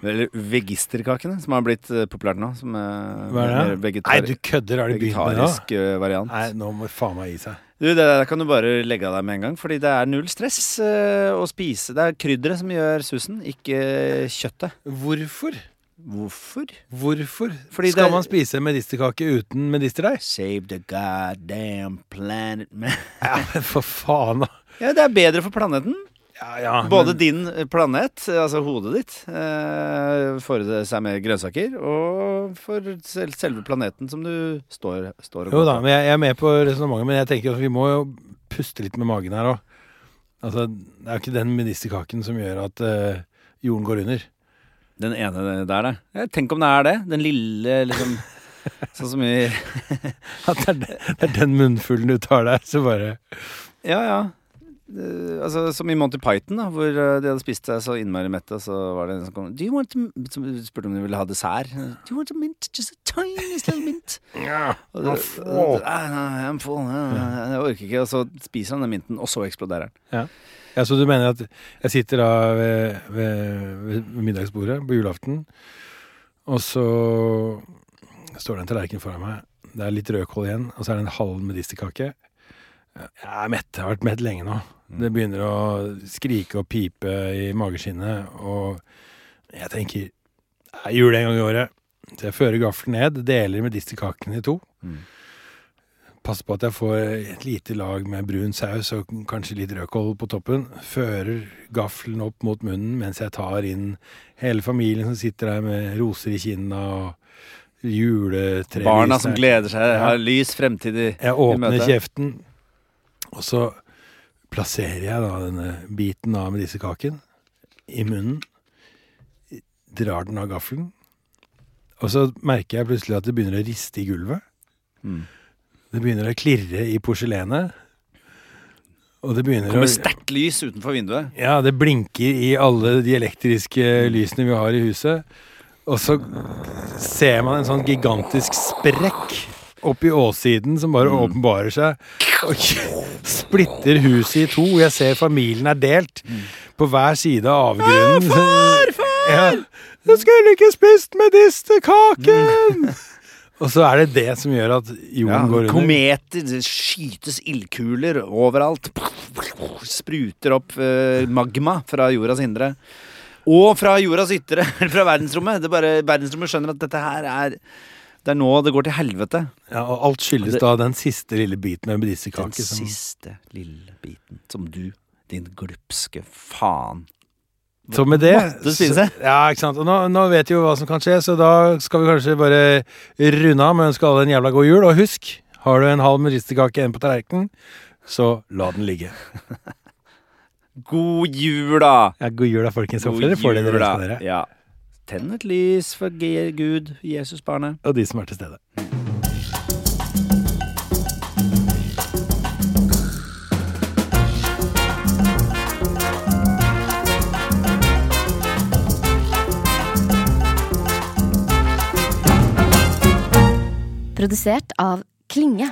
Eller vegisterkakene, som har blitt eh, populært nå. Som er hva er det? vegetar Nei, du kødder, har du begynt med det? vegetarisk eh, variant. Nei, nå må faen meg gi seg. Du, det der kan du bare legge av deg med en gang, fordi det er null stress eh, å spise. Det er krydderet som gjør susen, ikke kjøttet. Hvorfor? Hvorfor? Hvorfor Fordi skal det- man spise medisterkake uten medisterdeig? Save the goddamn planet, man. Ja, men for faen, da. Ja, det er bedre for planeten. Ja, ja, Både men- din planet, altså hodet ditt, eh, får det seg med grønnsaker, og for sel selve planeten som du står, står og Jo går da, på. men jeg, jeg er med på resonnementet, men jeg tenker at vi må jo puste litt med magen her òg. Altså, det er jo ikke den medisterkaken som gjør at eh, jorden går under. Den ene der, da. Tenk om det er det. Den lille, liksom Sånn som i At det er den munnfullen du tar der, så bare Ja, ja. Eh, altså, som i Monty Python, da, hvor eh, de hadde spist seg så innmari mette, og så var det en som kom Do you want to, som spurte om de ville ha dessert. Do you want a mint? Just a tiny little mint. ja, Og det. Ah, I'm full. Jeg orker ikke. Og så spiser han den minten, og så eksploderer den. Ja, Så du mener at jeg sitter da ved, ved, ved middagsbordet på julaften, og så står det en tallerken foran meg. Det er litt rødkål igjen, og så er det en halv medisterkake. Jeg er mett. Jeg har vært mett lenge nå. Det begynner å skrike og pipe i mageskinnet, og jeg tenker er jul en gang i året. Så jeg fører gaffelen ned, deler medisterkaken i to. Mm. Passer på at jeg får et lite lag med brun saus og kanskje litt rødkål på toppen. Fører gaffelen opp mot munnen mens jeg tar inn hele familien som sitter der med roser i kinna og juletre. Barna som gleder seg, har lys fremtid i Jeg åpner kjeften, og så plasserer jeg da denne biten av medisterkaken i munnen. Drar den av gaffelen. Og så merker jeg plutselig at det begynner å riste i gulvet. Mm. Det begynner å klirre i porselenet. Og det begynner Kommer å sterkt lys utenfor vinduet. Ja, det blinker i alle de elektriske lysene vi har i huset. Og så ser man en sånn gigantisk sprekk oppi åssiden som bare åpenbarer seg. Splitter huset i to. Jeg ser familien er delt på hver side av avgrunnen. Far, Ja. Du skulle ikke spist medisterkaken! Og så er det det som gjør at jorden Ja, går under. kometer, det skytes ildkuler overalt. Spruter opp eh, magma fra jordas indre. Og fra jordas ytre, fra verdensrommet. Det er bare, verdensrommet skjønner at dette her er Det er nå det går til helvete. Ja, og alt skyldes Det- da den siste lille biten med Den medisterkake. som- siste lille biten som du, din glupske faen Så med det Måtte spise. Ja, ikke sant. Og nå, nå vet vi jo hva som kan skje, så da skal vi kanskje bare runde av med å ønske alle en jævla god jul. Og husk, har du en halv medisterkake igjen på tallerkenen, så la den ligge. God jul, da! Ja, god jul da, folkens. Håper dere får det dere ønsker dere. Ja. Tenn et lys for Gud, Jesusbarnet. Og de som er til stede. Produsert av Klinge.